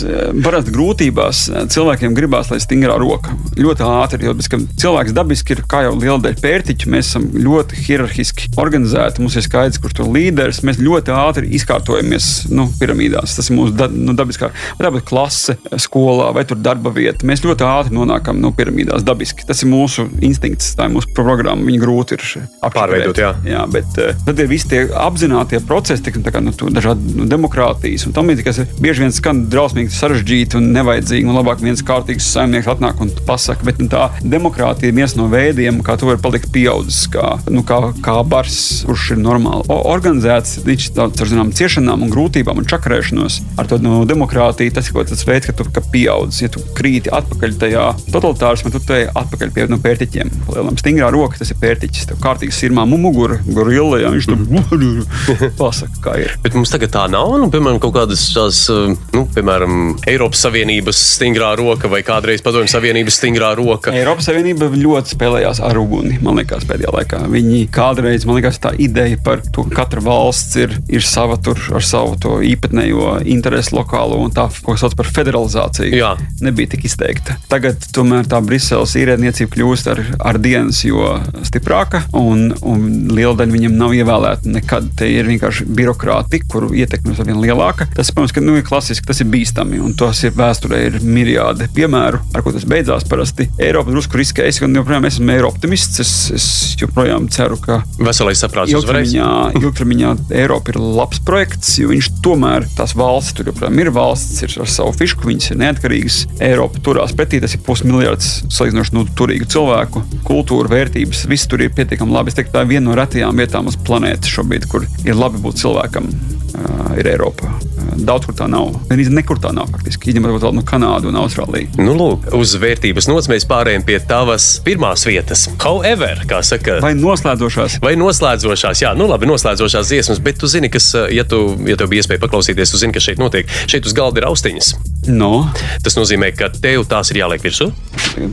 parasti grūtības, eh, cilvēkiem gribās, lai stingrā roka ļoti ātri. Bez, ka cilvēks dabiski ir kā jau liela daļa pērtiķu. Mēs esam ļoti hierarhiski organizēti. Mums ir skaidrs, kurš tur ir līderis. Mēs ļoti ātri izkārtojamies nu, piramīdās. Tas ir mūsu da, nu, dabiskā būtu klase, skolā vai darba vieta. Mēs ļoti ātri nonākam no piramīdās dabiski. Tas ir mūsu instinkts, tā ir mūsu programma. Viņa grūti ir. Pārveidot, jā. jā bet eh, tad ir visi tie apzinātie procesi, tiksim, tā kā nu, dažādi nu, demokrātijas un tam līdzīgi, kas ir bieži vien skan drausmīgi sarežģīti un nevajadzīgi. Un labāk viens kārtīgs saimnieks atnāk un pasaka, bet nu, tā demokrātija ir viens no veidiem, kā tu vari palikt pieaudzis, kā, nu, kā, kā bars, kurš ir normāli o, organizēts, viņš ar zinām ciešanām un grūtībām un čakarēšanos. Ar to nu, demokrātiju tas ir kaut kāds veids, ka tu kā pieaudzis, ja tu krīti atpakaļ tajā totalitārismā, tad tu ej atpakaļ pie nu, pērtiķiem. Lielam stingrā roka, tas ir pērtiķis. Tev kārtīgi sirmā mugura, gorilla, ja viņš tur pasaka, kā ir. Bet mums tagad tā nav, nu, piemēram, kaut kādas tās, uh, nu, piemēram, Eiropas Savienības stingrā roka vai kādreiz Padomju Savienības stingrā roka. Eiropas Savienība ļoti spēlējās ar uguni, man liekas, pēdējā laikā. Viņi kādreiz, man liekas, tā ideja par to, ka katra valsts ir, ir sava tur ar savu to īpatnējo interesu lokālo un tā, ko sauc par federalizāciju, Jā. nebija tik izteikta. Tagad tomēr tā Briseles īrēdniecība kļūst ar, ar dienas jo stiprāka, un, un liela daļa viņiem nav ievēlēta nekad. Te ir vienkārši birokrāti, kuru ietekme ir vien lielāka. Tas, protams, ka, nu, ir klasiski, tas ir bīstami, un tos ir vēsturē ir miriādi piemēru, ar ko tas beidzās. Parasti Eiropa drusku riskē. Es gan joprojām esmu Eiropa optimists. Es, es joprojām ceru, ka Veselais saprāts ilgtermiņā, ilgtermiņā Eiropa ir labs projekts, jo viņš tomēr tās valsts, tur joprojām ir valsts, ir ar savu fišku, viņas ir neatkarīgas. Eiropa turās pretī, tas ir pusmiljards salīdzinoši nu, turīgu cilvēku, kultūra, vērtības. Viss tur ir pietiekami labi. Es teiktu, tā ir viena no retajām vietām uz planētas šobrīd, kur ir labi būt cilvēkam. Uh, ir Eiropa. Uh, Daudz kur tā nav. Arī nekur tā nav faktiski. Izņemot vēl no Kanādu un Austrāliju. Nu, lūk, uz vērtības nots mēs pārējām pie tavas pirmās vietas. However, kā saka, Vai noslēdzošās? Vai noslēdzošās, jā, nu labi, noslēdzošās dziesmas, bet tu zini, kas, ja tu, ja tev bija iespēja paklausīties, tu zini, kas šeit notiek. Šeit uz galda ir austiņas. No, Tas nozīmē, ka tev tās ir jāliek virsū.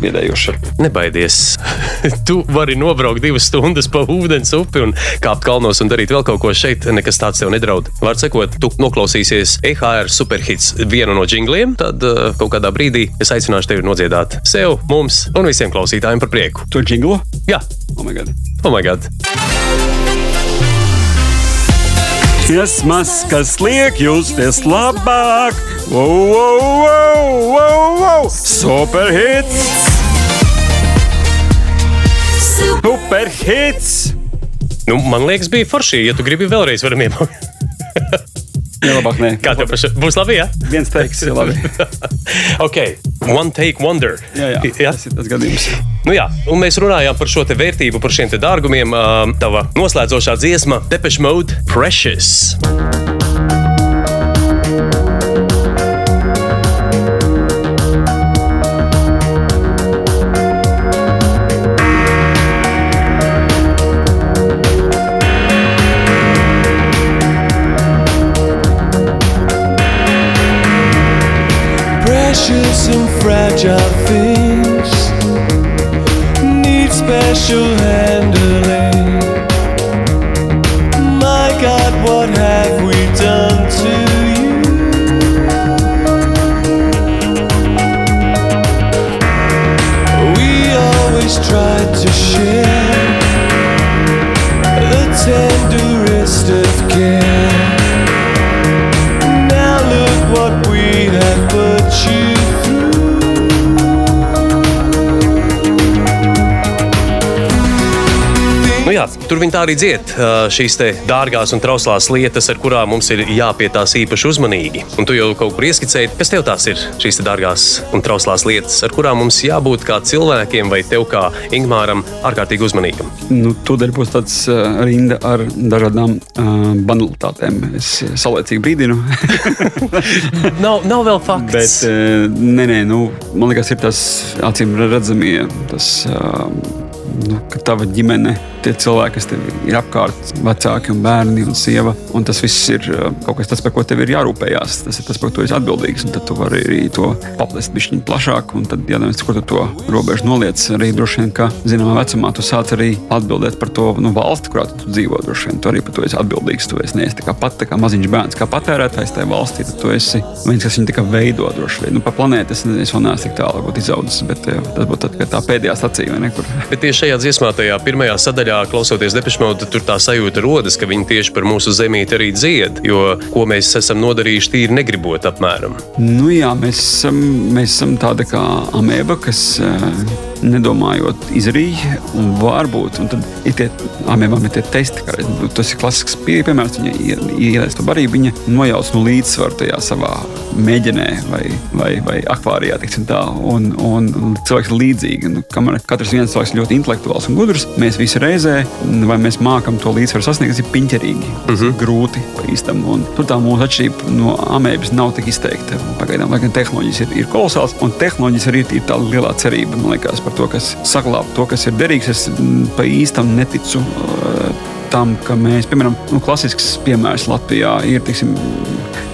biedējoši. Nebaidies. tu vari nobraukt divas stundas pa ūdens upi un kāpt kalnos un darīt vēl kaut ko šeit. Nekas tāds tev nedraud. Var sakot, tu noklausīsies EHR superhits vienu no jingliem, tad uh, kaut kādā brīdī es aicināšu tevi nodziedāt sev, mums un visiem klausītājiem par prieku. To jinglo? Jā, Oh my God. oh my god! Iesmas, kas liek justies labāk. Wow, wow, wow, wow, wow. Superhits! Superhits! Nu, man liekas, bija forši. Ja tu gribi vēlreiz, varam iemācīties. Jā, labāk nē. Kā tev pašai? Būs labi, jā? Viens teiks, jā, labi. ok, one take wonder. Jā, jā, jā? tas ir tas gadījums. Nu jā, un mēs runājām par šo te vērtību, par šiem te dārgumiem. Tava noslēdzošā dziesma, Depeche Mode, Precious. Precious tur viņi tā arī dzied šīs dārgās un trauslās lietas, ar kurām mums ir jāpietās īpaši uzmanīgi. Un tu jau kaut kur ieskicēji, kas tev tās ir šīs dārgās un trauslās lietas, ar kurām mums jābūt kā cilvēkiem vai tev kā Ingmāram ārkārtīgi uzmanīgam. Nu, Tūdaļ būs tāds rinda ar dažādām uh, banalitātēm. Es saulēcīgi brīdinu. Nav, nav vēl fakts. Bet, nē, nē, nu, man liekas, ir tas acīm redzamie. Tas, uh, nu, ka tava ģimene, tie cilvēki, kas tev ir apkārt, vecāki un bērni un sieva, un tas viss ir uh, kaut kas tāds, par ko tev ir jārūpējas. Tas ir tas, par ko tu esi atbildīgs. Un tad tu vari arī to paplest bišķiņu plašāk. Un tad, ja nevis, kur tu to robežu noliec, arī droši vien, ka zināmā vecumā tu sāc arī atbildēt par to nu, valsti, kurā tu dzīvo. Droši vien tu arī par to esi atbildīgs. Tu esi neesi tā kā pat tā kā maziņš bērns, kā patērētājs tajā valstī. Tad tu esi viens, kas viņu kā veido droši vien. Nu, pa planētu es, es vēl neesmu tik tālu izaudzis, bet tas būtu tā, tā pēdējā nekur. Bet tieši šajā dziesmā, tajā pirmajā sadaļā, klausoties depešmaudu, tur tā sajūta rodas, ka viņi tieši par mūsu zemīti arī dzied. Jo ko mēs esam nodarījuši tīri negribot apmēram. Nu, jā, mēs esam, mēs esam tāda kā amēba, kas eh, nedomājot izrīja un varbūt. Un tad ir tie amēbām ir tie testi, kā nu, tas ir klasisks pie- piemērs. Viņa ielaist to barību, viņa nojauc no līdzsvaru tajā savā mēģinē vai, vai, vai akvārijā. teiksim Tā, un, un, un cilvēks ir līdzīgs. Nu, kamēr katrs viens cilvēks ir ļoti intelektuāls un gudrs, mēs visi reizē, vai mēs mākam to līdzsvaru sasniegt, tas ir piņķerīgi, tas ir grūti pa īstam. Un tur tā mūsu atšķirība no amēbas nav tik izteikta. Pagaidām, lai gan tehnoloģijas ir, ir kolosāls, un tehnoloģijas arī ir tā lielā cerība, man liekas, par to, kas saglabā to, kas ir derīgs. Es mm, pa īstam neticu. Uh, Tam, ka mēs, piemēram, nu, klasisks piemērs Latvijā ir, teiksim,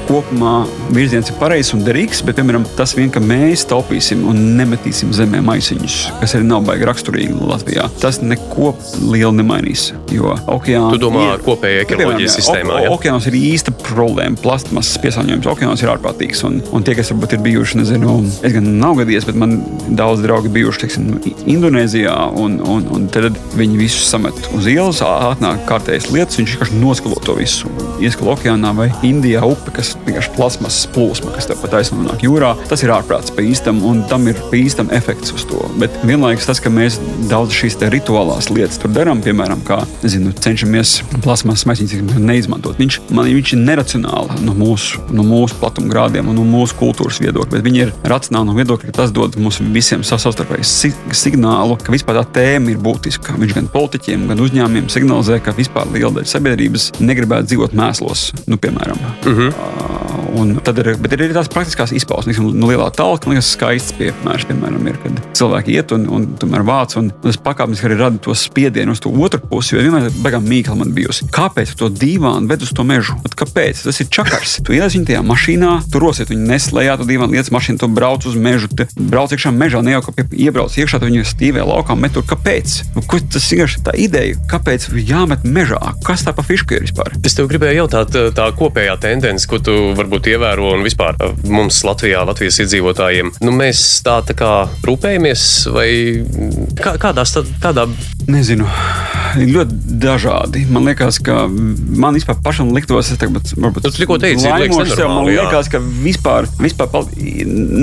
kopumā virziens ir pareizs un derīgs, bet, piemēram, tas vien, ka mēs taupīsim un nemetīsim zemē maisiņus, kas arī nav baigi raksturīgi Latvijā, tas neko lielu nemainīs. Jo okeāna Tu domā ar kopēju ekoloģijas sistēmā, jā? Okeāns ir īsta problēma. Plastmasas piesārņojums okeānos ir ārprātīgs. Un, un tie, kas varbūt ir bijuši, nezinu, es gan nav gadījies, bet man daudz draugi bijuši teiksim, Indonēzijā, un, un, un tad viņi visus samet uz ielas, atnāk kārtējas lietas, viņš vienkārši noskalo to visu. Ieskalo okeānā vai Indijā upe, kas vienkārši plasmasas plūsma, kas tev pat aizsno nāk jūrā. Tas ir ārprāts pa īstam, un tam ir pa īstam efekts uz to. Bet vienlaikus tas, ka mēs daudz šīs rituālās lietas tur darām, piemēram, kā nezinu, cenšamies plasmasas maisiņus neizmantot. Viņš, man, viņš ir neracionāli no mūsu, no mūsu platuma grādiem un no mūsu kultūras viedokļa, bet viņi ir racionāli no viedokļa, ka tas dod mums visiem savstarpēju si signālu, ka vispār tā tēma ir būtiska. Viņš gan politiķiem, gan uzņēmumiem signalizē, ka vispār liela daļa sabiedrības negribētu dzīvot mēslos, nu, piemēram. Uh -huh. Un tad ir, bet ir arī tās praktiskās izpausmes. Nu, lielā talka, liekas, skaists piemērs, piemēram, ir, kad cilvēki iet un, un tomēr vāc, un tas pakāpeniski arī rada to spiedienu uz to otru pusi, jo vienmēr beigām mīkla man bijusi. Kāpēc to dīvānu ved uz to mežu? Ot, kāpēc? Tas ir čakars. Tu ieliec viņu tajā mašīnā, tu rosiet viņu neslējā, tu dīvānu lietas mašīnu, tu brauc uz mežu, tu brauc iekšā mežā, ne jau kā pie- iebrauc iekšā, tu viņu stīvē laukā met tur. Kāpēc? Nu, ko tas ir tā ideja? Kāpēc jāmet mežā? Kas tā pa fišku ir vispār? Es tev gribēju jautāt, tā- tā kopējā tendence, ko tu varbūt ievēro un vispār uh, mums Latvijā, Latvijas iedzīvotājiem. Nu, mēs tā, tā kā rūpējamies, vai kā, kādā, sta- kādā Nezinu, ļoti dažādi. Man liekas, ka man vispār pašam liktos, es tagad varbūt Tu tikko liekas laimošs sev, man liekas, ka vispār, vispār pal-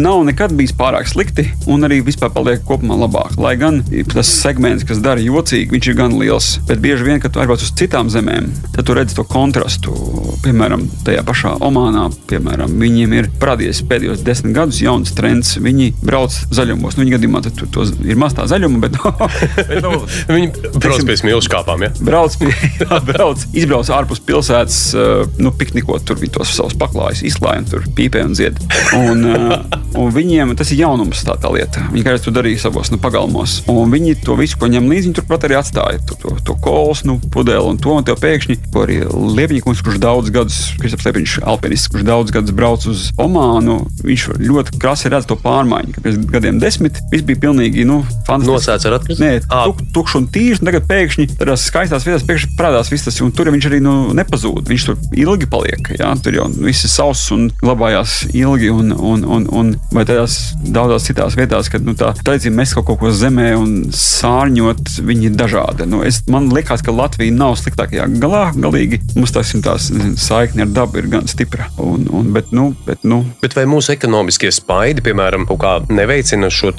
nav nekad bijis pārāk slikti un arī vispār paliek kopumā labāk. Lai gan tas segments, kas dara jocīgi, viņš ir gan liels, bet bieži vien, kad tu aizbrauc uz citām zemēm, tad tu redz to kontrastu. Piemēram, tajā pašā Omanā, piemēram, viņiem ir parādījies pēdējos desmit gadus jauns trends. Viņi brauc zaļumos. Nu, viņa gadījumā tad tu- to ir maz tā zaļuma, bet, bet nu, Viņi brauc pie smilšu kāpām. Ja? brauc, pie, jā, brauc izbrauc ārpus pilsētas, uh, nu, piknikot, tur viņi tos savus paklājus izklāja un tur pīpē un dzied. Un, uh, un viņiem tas ir jaunums, tā, tā lieta. Viņi kādreiz to darīja savos nu, pagalmos. Un viņi to visu, ko ņem līdzi, viņi turpat arī atstāja. To, to, to kols, nu, pudeli un to un tev pēkšņi, ko arī Liepņikums, kurš daudz gadus, Kristaps Liepiņš, alpinists, kurš daudz gadus brauc uz Omānu, viņš ļoti krasi redz to pārmaiņu, pirms gadiem desmit viss bija pilnīgi, nu, fantastiski. Nosēts ar atkritumu? Nē, tuk, tukšs un tīrs. un Tagad pēkšņi tādās skaistās vietās pēkšņi parādās viss tas, un tur viņš arī nu, nepazūd. Viņš tur ilgi paliek. Jā, tur jau viss ir sauss un glabājās ilgi. Un, un, un, un, vai tādās daudzās citās vietās, kad nu, tā tradicija mēs kaut ko zemē un sārņot, viņi ir dažādi. Nu, es, man liekas, ka Latvija nav sliktākajā galā. Galīgi mums tās, tās nezinu, saikne ar dabu ir gan stipra. Un, un, bet, nu, bet, nu, Bet vai mūsu ekonomiskie spaidi, piemēram, kaut kā neveicina šo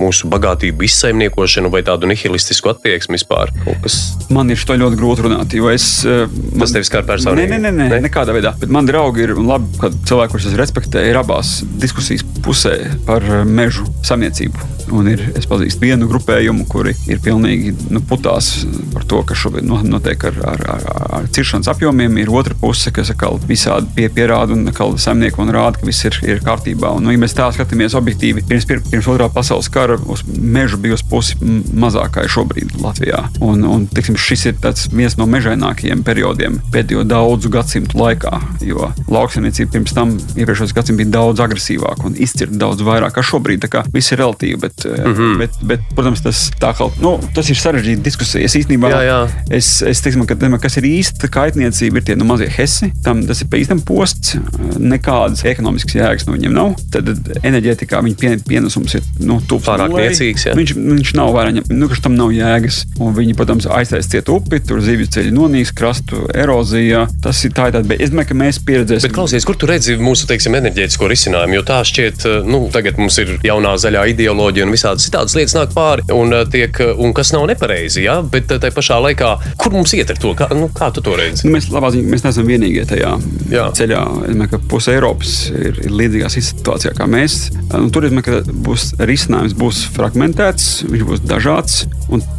mūsu bagātību izsaimniekošanu vai tādu nihilistisku attieksmi vispār? Kas... Man ir šo ļoti grūti runāt, jo es. eh, Man, Tas tevi skar personīgi? Nē, nē, nē, nē, Ne? nekādā veidā. Bet man draugi ir un labi, ka cilvēki, kurus es respektēju, ir abās diskusijas pusē par eh, mežu samniecību. Un ir, es pazīstu vienu grupējumu, kuri ir pilnīgi nu, putās par to, kas šobrīd no- notiek ar, ar, ar, ar ciršanas apjomiem. Ir otra puse, kas atkal visādi pie, pierāda un atkal saimnieko un rāda, ka viss ir, ir kārtībā. Un, nu, ja mēs tā skatāmies objektīvi, pirms, pir- pirms otrā pasaules kara uz mežu bija uz pusi m- mazākā šobrīd Latvijā. Un, un, tiksim, šis ir viens no mežainākajiem periodiem pēdējo daudzu gadsimtu laikā. Jo lauksaimniecība pirms tam, iepriekšējos gadsimtos, bija daudz agresīvāka un izcirta daudz vairāk kā šobrīd. Tā kā viss ir relatīvi, bet, mm -hmm. bet, bet protams, tas, tā, kā, nu, tas ir sarežģīti diskusija. Es īstenībā Jā, jā. Es, es teiktu, ka kas ir īsta kaitniecība, ir tie nu, mazie hesi. Tam tas ir pa īstam posts. Nekādas ekonomiskas jēgas no viņiem nav. Tad enerģētikā viņa pie, pienesums ir nu, tuvs Pārāk niecīgs. Viņš, viņš nav vairāk, nu, ka tam nav jēgas. Un viņi, protams, aiztaisīs cietu upi, tur zivju ceļi nonīks, krastu erozija. Tas ir tā, ir tāda, bet es domāju, ka mēs pieredzēsim. Bet klausies, kur tu redzi mūsu teiksim, enerģētisko risinājumu? Jo tā šķiet, eh, nu, tagad mums ir jaunā zaļā ideoloģija un visādas citādas lietas nāk pāri, un, eh, tiek, eh, un kas nav nepareizi. Ja? Bet tajā pašā laikā, kur mums iet ar to? Kā, nu, kā tu to redzi? Nu, mēs, labā ziņā, mēs neesam vienīgie tajā Jā. ceļā. Domāju, ka puse Eiropas ir, ir līdzīgā situācijā kā mēs. Un tur domāju, ka būs risinājums, būs fragmentēts, viņš būs dažāds.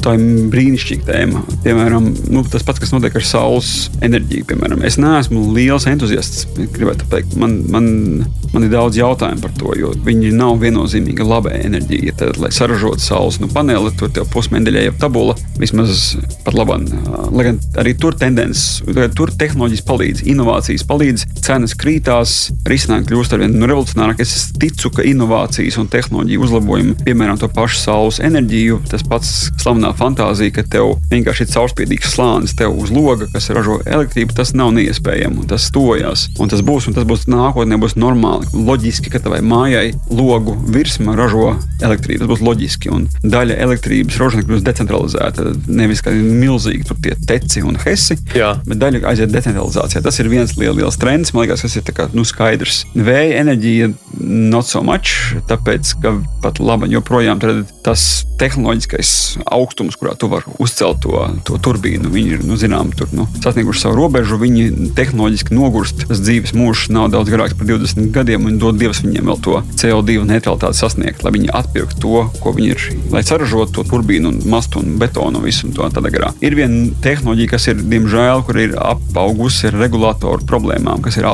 Tā ir brīnišķīga tēma. Piemēram, nu, tas pats, kas notiek ar saules enerģiju. Piemēram. Es neesmu liels entuziasts. gribētu teikt. Man, man, man ir daudz jautājumu par to, jo viņi nav viennozīmīga laba enerģija. Tad, lai saražotu saules nu, paneli, tur jau pusmedaļā jau tabula vismaz pat labāk. Lai gan arī tur tendences, tur tehnoloģijas palīdz, inovācijas palīdz, cenas krītās, risinājumi kļūst ar vien nu, revolucionārāki. Es ticu, ka inovācijas un tehnoloģiju uzlabojumi, piemēram, to pašu saules enerģiju, tas pats slavenā fantāzija, ka tev vienkārši ir caurspīdīgs slānis tev uz loga, kas ražo elektrību, tas nav neiespējami. Tas tojas. Un tas būs, un tas būs nākotnē, būs normāli. Loģiski, ka tavai mājai logu virsma ražo elektrību. Tas būs loģiski. Un daļa elektrības ražošana kļūs decentralizēta. Nevis kā milzīgi tur tie teci un hesi, Jā. bet daļa aiziet decentralizācijā. Tas ir viens liels, liels trends. Man liekas, tas ir kā, nu, skaidrs. Vēja enerģija not so much, tāpēc ka pat labi joprojām tas tehnoloģiskais augstums, kurā tu vari uzcelt to, to turbīnu, viņi ir nu, zinām, tur, nu, sasnieguši savu robežu. Viņi tehnoloģiski nogurst. Tas dzīves mūžs nav daudz garāks par 20 gadiem, un dod Dievs viņiem vēl to CO2 neutralitāti sasniegt, lai viņi atpirktu to, ko viņi ir, lai saražotu to turbīnu, un mastu un betonu un visu un to tādā garā. Ir viena tehnoloģija, kas ir, diemžēl, kur ir apaugusi ar regulātoru problēmām, kas ir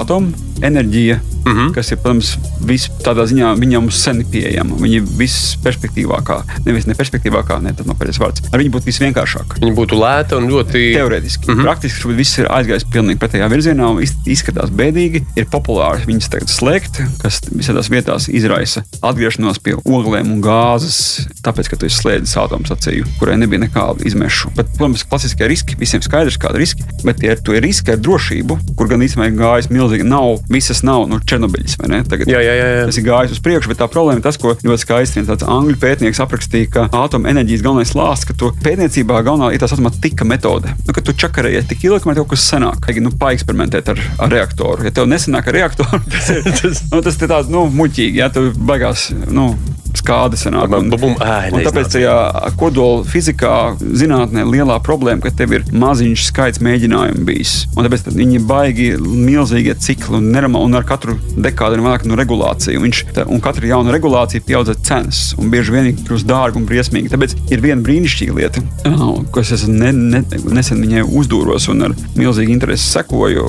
atomenerģija. Mhm. -hmm. kas ir, protams, vis, tādā ziņā viņam sen pieejama. Viņi ir visperspektīvākā, nevis ne perspektīvākā, ne nav pareizs vārds. Ar viņu būtu visvienkāršāk. Viņa būtu lēta un ļoti. Teorētiski. Mm -hmm. Praktiski šobrīd viss ir aizgājis pilnīgi pretējā virzienā un iz- izskatās bēdīgi. Ir populāri viņas tagad slēgt, kas visādās vietās izraisa atgriešanos pie oglēm un gāzes, tāpēc, ka tu esi slēdzis atomstaciju, kurai nebija nekādu izmešu. Bet, protams, klasiskie riski, visiem skaidrs, kāda ir riski, bet tie ir, ir riski ar drošību, kur gan īstenībā ir gājis milzīgi. Nav, visas nav no Černobiļas, Jā, jā, jā. jā. Tas ir gājis uz priekšu, bet tā problēma ir tas, ko ļoti skaisti viens tāds angļu pētnieks aprakstīja, ka atomenerģijas galvenais lāsts, ka tu pētniecībā galvenā ir tā saucamā tika metode. Nu, ka tu čakarējies tik ilgi, kamēr kaut kas sanāk. Vajag nu, paeksperimentēt ar, ar reaktoru. Ja tev nesanāk ar reaktoru, tas ir, nu, tas ir tāds nu, muļķīgi, ja tu beigās. Nu, Skāde sanāk. Bum, bum, ai, un tāpēc tajā kodola fizikā, zinātnē, lielā problēma, ka tev ir maziņš skaits mēģinājumu bijis. Un tāpēc viņi ir baigi milzīgie cikli un nerama, un ar katru dekādu ir vairāk no regulāciju. Viņš, tā, un katra jauna regulācija pieaudz cenas, un bieži vien viņi kļūst dārgi un briesmīgi. Tāpēc ir viena brīnišķīga lieta, ko es ne, ne, nesen viņai uzdūros un ar milzīgu interesi sekoju.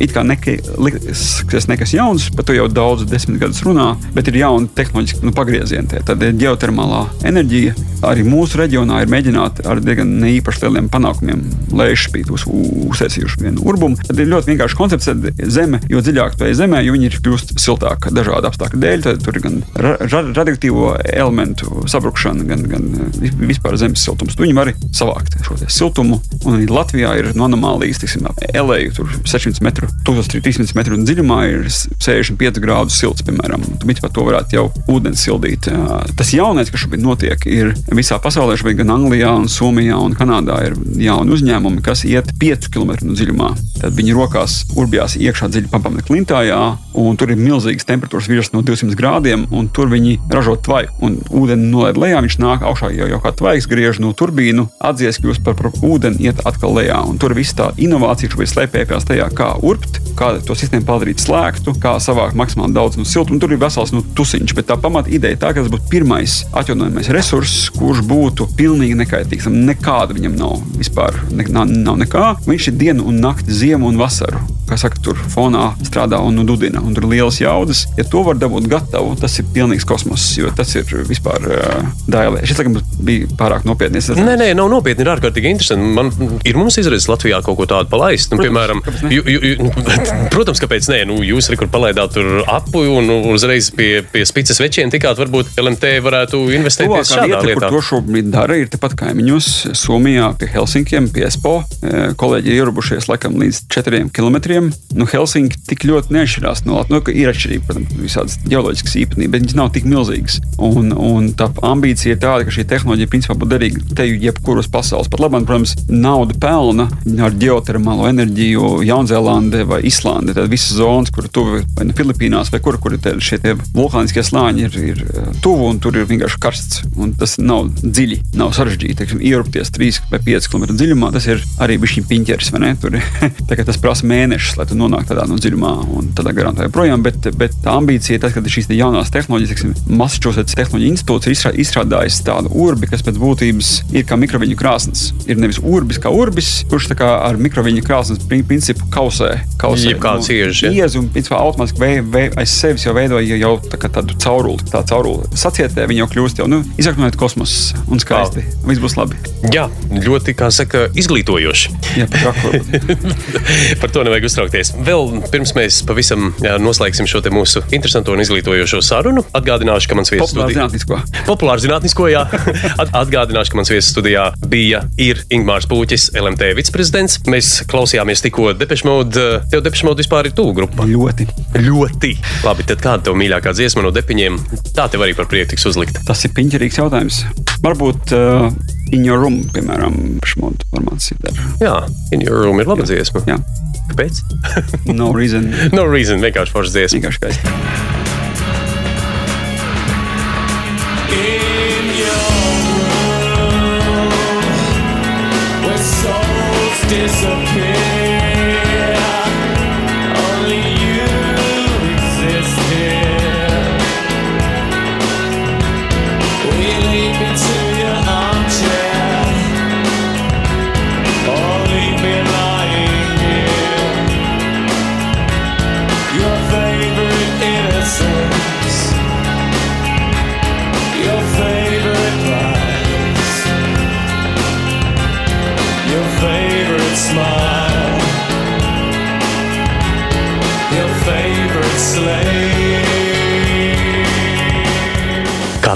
It kā neka, likas, ka tas nekas jauns, par to jau daudz desmit gadus runā, bet ir jauni tehnoloģiski nu, pagriezieni. Tie. Tad ir ģeotermālā enerģija. Arī mūsu reģionā ir mēģināti ar diezgan neīpaši lieliem panākumiem lēšpīt uz uztaisījuši vienu urbumu. Tad ir ļoti vienkārši koncepts, ka zeme, jo dziļāk tu ej zemē, jo viņa ir kļūst siltāka dažādu apstākļu dēļ. Tad tur ir gan ra ra radioaktīvo elementu sabrukšana, gan, gan eh, vispār zemes siltums. Tu viņu vari savākt šo siltumu. Un arī Latvijā ir no anomālijas, tiksim, elēju tur 600 metru, 1300 metru dziļumā ir 65 grādu silts, piemēram. Tu to varētu jau ūdens sildīt. Jā, Tas jaunais, kas šobrīd notiek, ir visā pasaulē, šobrīd gan Anglijā, un Somijā un Kanādā ir jauni uzņēmumi, kas iet 5 km no dziļumā. Tad viņi rokās urbjās iekšā dziļi pamata klintājā, un tur ir milzīgas temperatūras virs no 200 grādiem, un tur viņi ražo tvaiku. Un ūdeni nolaid lejā, viņš nāk augšā jau, jau kā tvaiks, griež no turbīnu, atdzies kļūst par, par ūdeni, iet atkal lejā. Un tur viss tā inovācija šobrīd slēpjas tajā, kā urbt, kā to sistēmu padarīt slēgtu, kā savākt maksimāli daudz no siltuma. Tur ir vesels nu, tusiņš, bet tā pamata ideja tā, ka tas būtu pirmais atjaunojamais resurss, kurš būtu pilnīgi nekaitīgs. Nekāda viņam nav vispār, ne, nav, nav nekā. Viņš ir dienu un nakti, ziemu un vasaru. Kā saka, tur fonā strādā un nu, dudina, un tur ir lielas jaudas. Ja to var dabūt gatavu, tas ir pilnīgs kosmos, jo tas ir vispār uh, dailē. Šis, laikam, bija pārāk nopietni. Es Nē, nē, nav nopietni. Ir ārkārtīgi interesanti. Man ir mums izredzes Latvijā kaut ko tādu palaist. Nu, piemēram, kāpēc ju, ju, ju, nu, protams, kāpēc nē. Nu, jūs kur palaidāt tur apu un uzreiz pie, pie spīces večiem tikāt. Varbūt LMT varētu investēt tieši šādā vieta, kur lietā. to šobrīd dara, ir tepat kaimiņos, Somijā, pie Helsinkiem, pie ESPO. E, Kolēģi ir ierobušies laikam līdz 4 km. Nu, Helsinki tik ļoti neatšķirās no Latvijas. Nu, ir atšķirība, protams, visādas geoloģiskas īpatnības, bet viņas nav tik milzīgas. Un, un tā ambīcija ir tāda, ka šī tehnoloģija principā būtu derīga te jebkuras pasaules. Pat labi, protams, nauda pelna ar geotermālo enerģiju Jaunzēlandē vai Islandē. Tad visas zonas, kur tuvu vai nu Filipīnās, vai kur, kur ir šie vulkāniskie slāņi, ir, ir tuvu un tur ir vienkārši karsts. Un tas nav dziļi, nav sarežģīti. Teiksim, ierupties 3 vai 5 km dziļumā, tas ir arī bijis piņķeris. ir- tas prasa mēnešus, lai tu nonāktu tādā no dziļumā un tādā garām tā joprojām. Bet, bet tā ambīcija ir tas, ka šīs te jaunās tehnoloģijas, teiksim, Massachusetts Tehnoloģija institūts ir izstrā- izstrādājis tādu urbi, kas pēc būtības ir kā mikroviņu krāsnes. Ir nevis urbis kā urbis, kurš kā ar mikroviņu krāsnes prin- principu kausē. kausē Jebkāds iežs, ja? Iezu un principā automātiski vei, vei, aiz sevis jau veidoja jau tā tādu cauruli. Tā cauruli sacietē viņa jau kļūst jau nu, izraknojot kosmosu un skaisti. Viss būs labi. Jā, ļoti, kā saka, izglītojoši. Jā. Par to nevajag uztraukties. Vēl pirms mēs pavisam jā, noslēgsim šo mūsu interesanto un izglītojošo sarunu, atgādināšu, ka mans viesis studijā. zinātnisko. Populāri zinātnisko, jā. At- Atgādināšu, ka mans viesis studijā bija ir Ingmārs Pūķis, LMT viceprezidents. Mēs klausījāmies tikko Depešmodu. Tev Depešmodu vispār ir tuvu grupa. Ļoti. Ļoti. Labi, tad kāda tev mīļākā dziesma no depiņiem? Tā tev arī par prieku tiks uzlikta. Tas ir piņķerīgs jautājums. Varbūt uh, in your room, piemēram, šādu formāciju dara. Jā, In Your Room ir laba dziesma. Jā, Kāpēc? no reason. no reason, vienkārši forša dziesma. Vienkārši skaisti.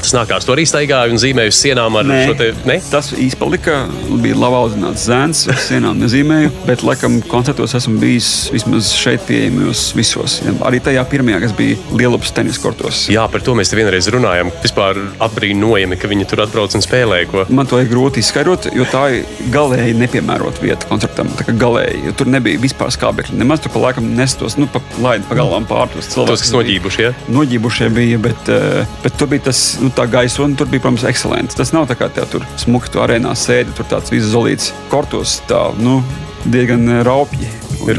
Tas nākās? To arī staigāju un zīmēju uz sienām ar šo te. Ne? Tas īstenībā palika. Bija labi audzināts zēns, uz sienām nezīmēju, bet, laikam, koncertos esmu bijis vismaz šeit pieejamos visos. Arī tajā pirmajā, kas bija Lielupas tenis kortos. Jā, par to mēs te vienreiz runājām. Vispār apbrīnojami, ka viņi tur atbrauc un spēlē. Ko. Man to ir grūti izskaidrot, jo tā ir galēji nepiemērota vieta koncertam. Galēji, tur nebija vispār skābekļa. Nemaz tur pa laikam nestos, nu, pa laidu pa galvām pārtos cilvēkus. Tos, kas noģībuši, ja? Noģībušie bija, bet, eh, bet tur bija tas, nu, tā gaisa, un tur bija, protams, ekscelents. Tas nav tā kā tev tur smuki tu arēnā sēdi, tur tāds viss zolīts kortos, tā, nu, diezgan eh, raupji. Eh,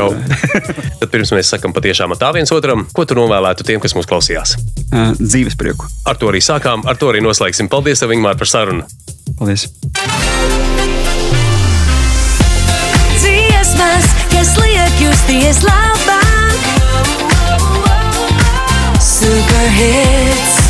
Tad pirms mēs sakām patiešām tā viens otram, ko tu novēlētu tiem, kas mūs klausījās. eh, Dzīves prieku. Ar to arī sākām, ar to arī noslēgsim. Paldies, tev, Ingmār, par sarunu! Paldies! Dziesmas, kas liek justies labāk. Superhits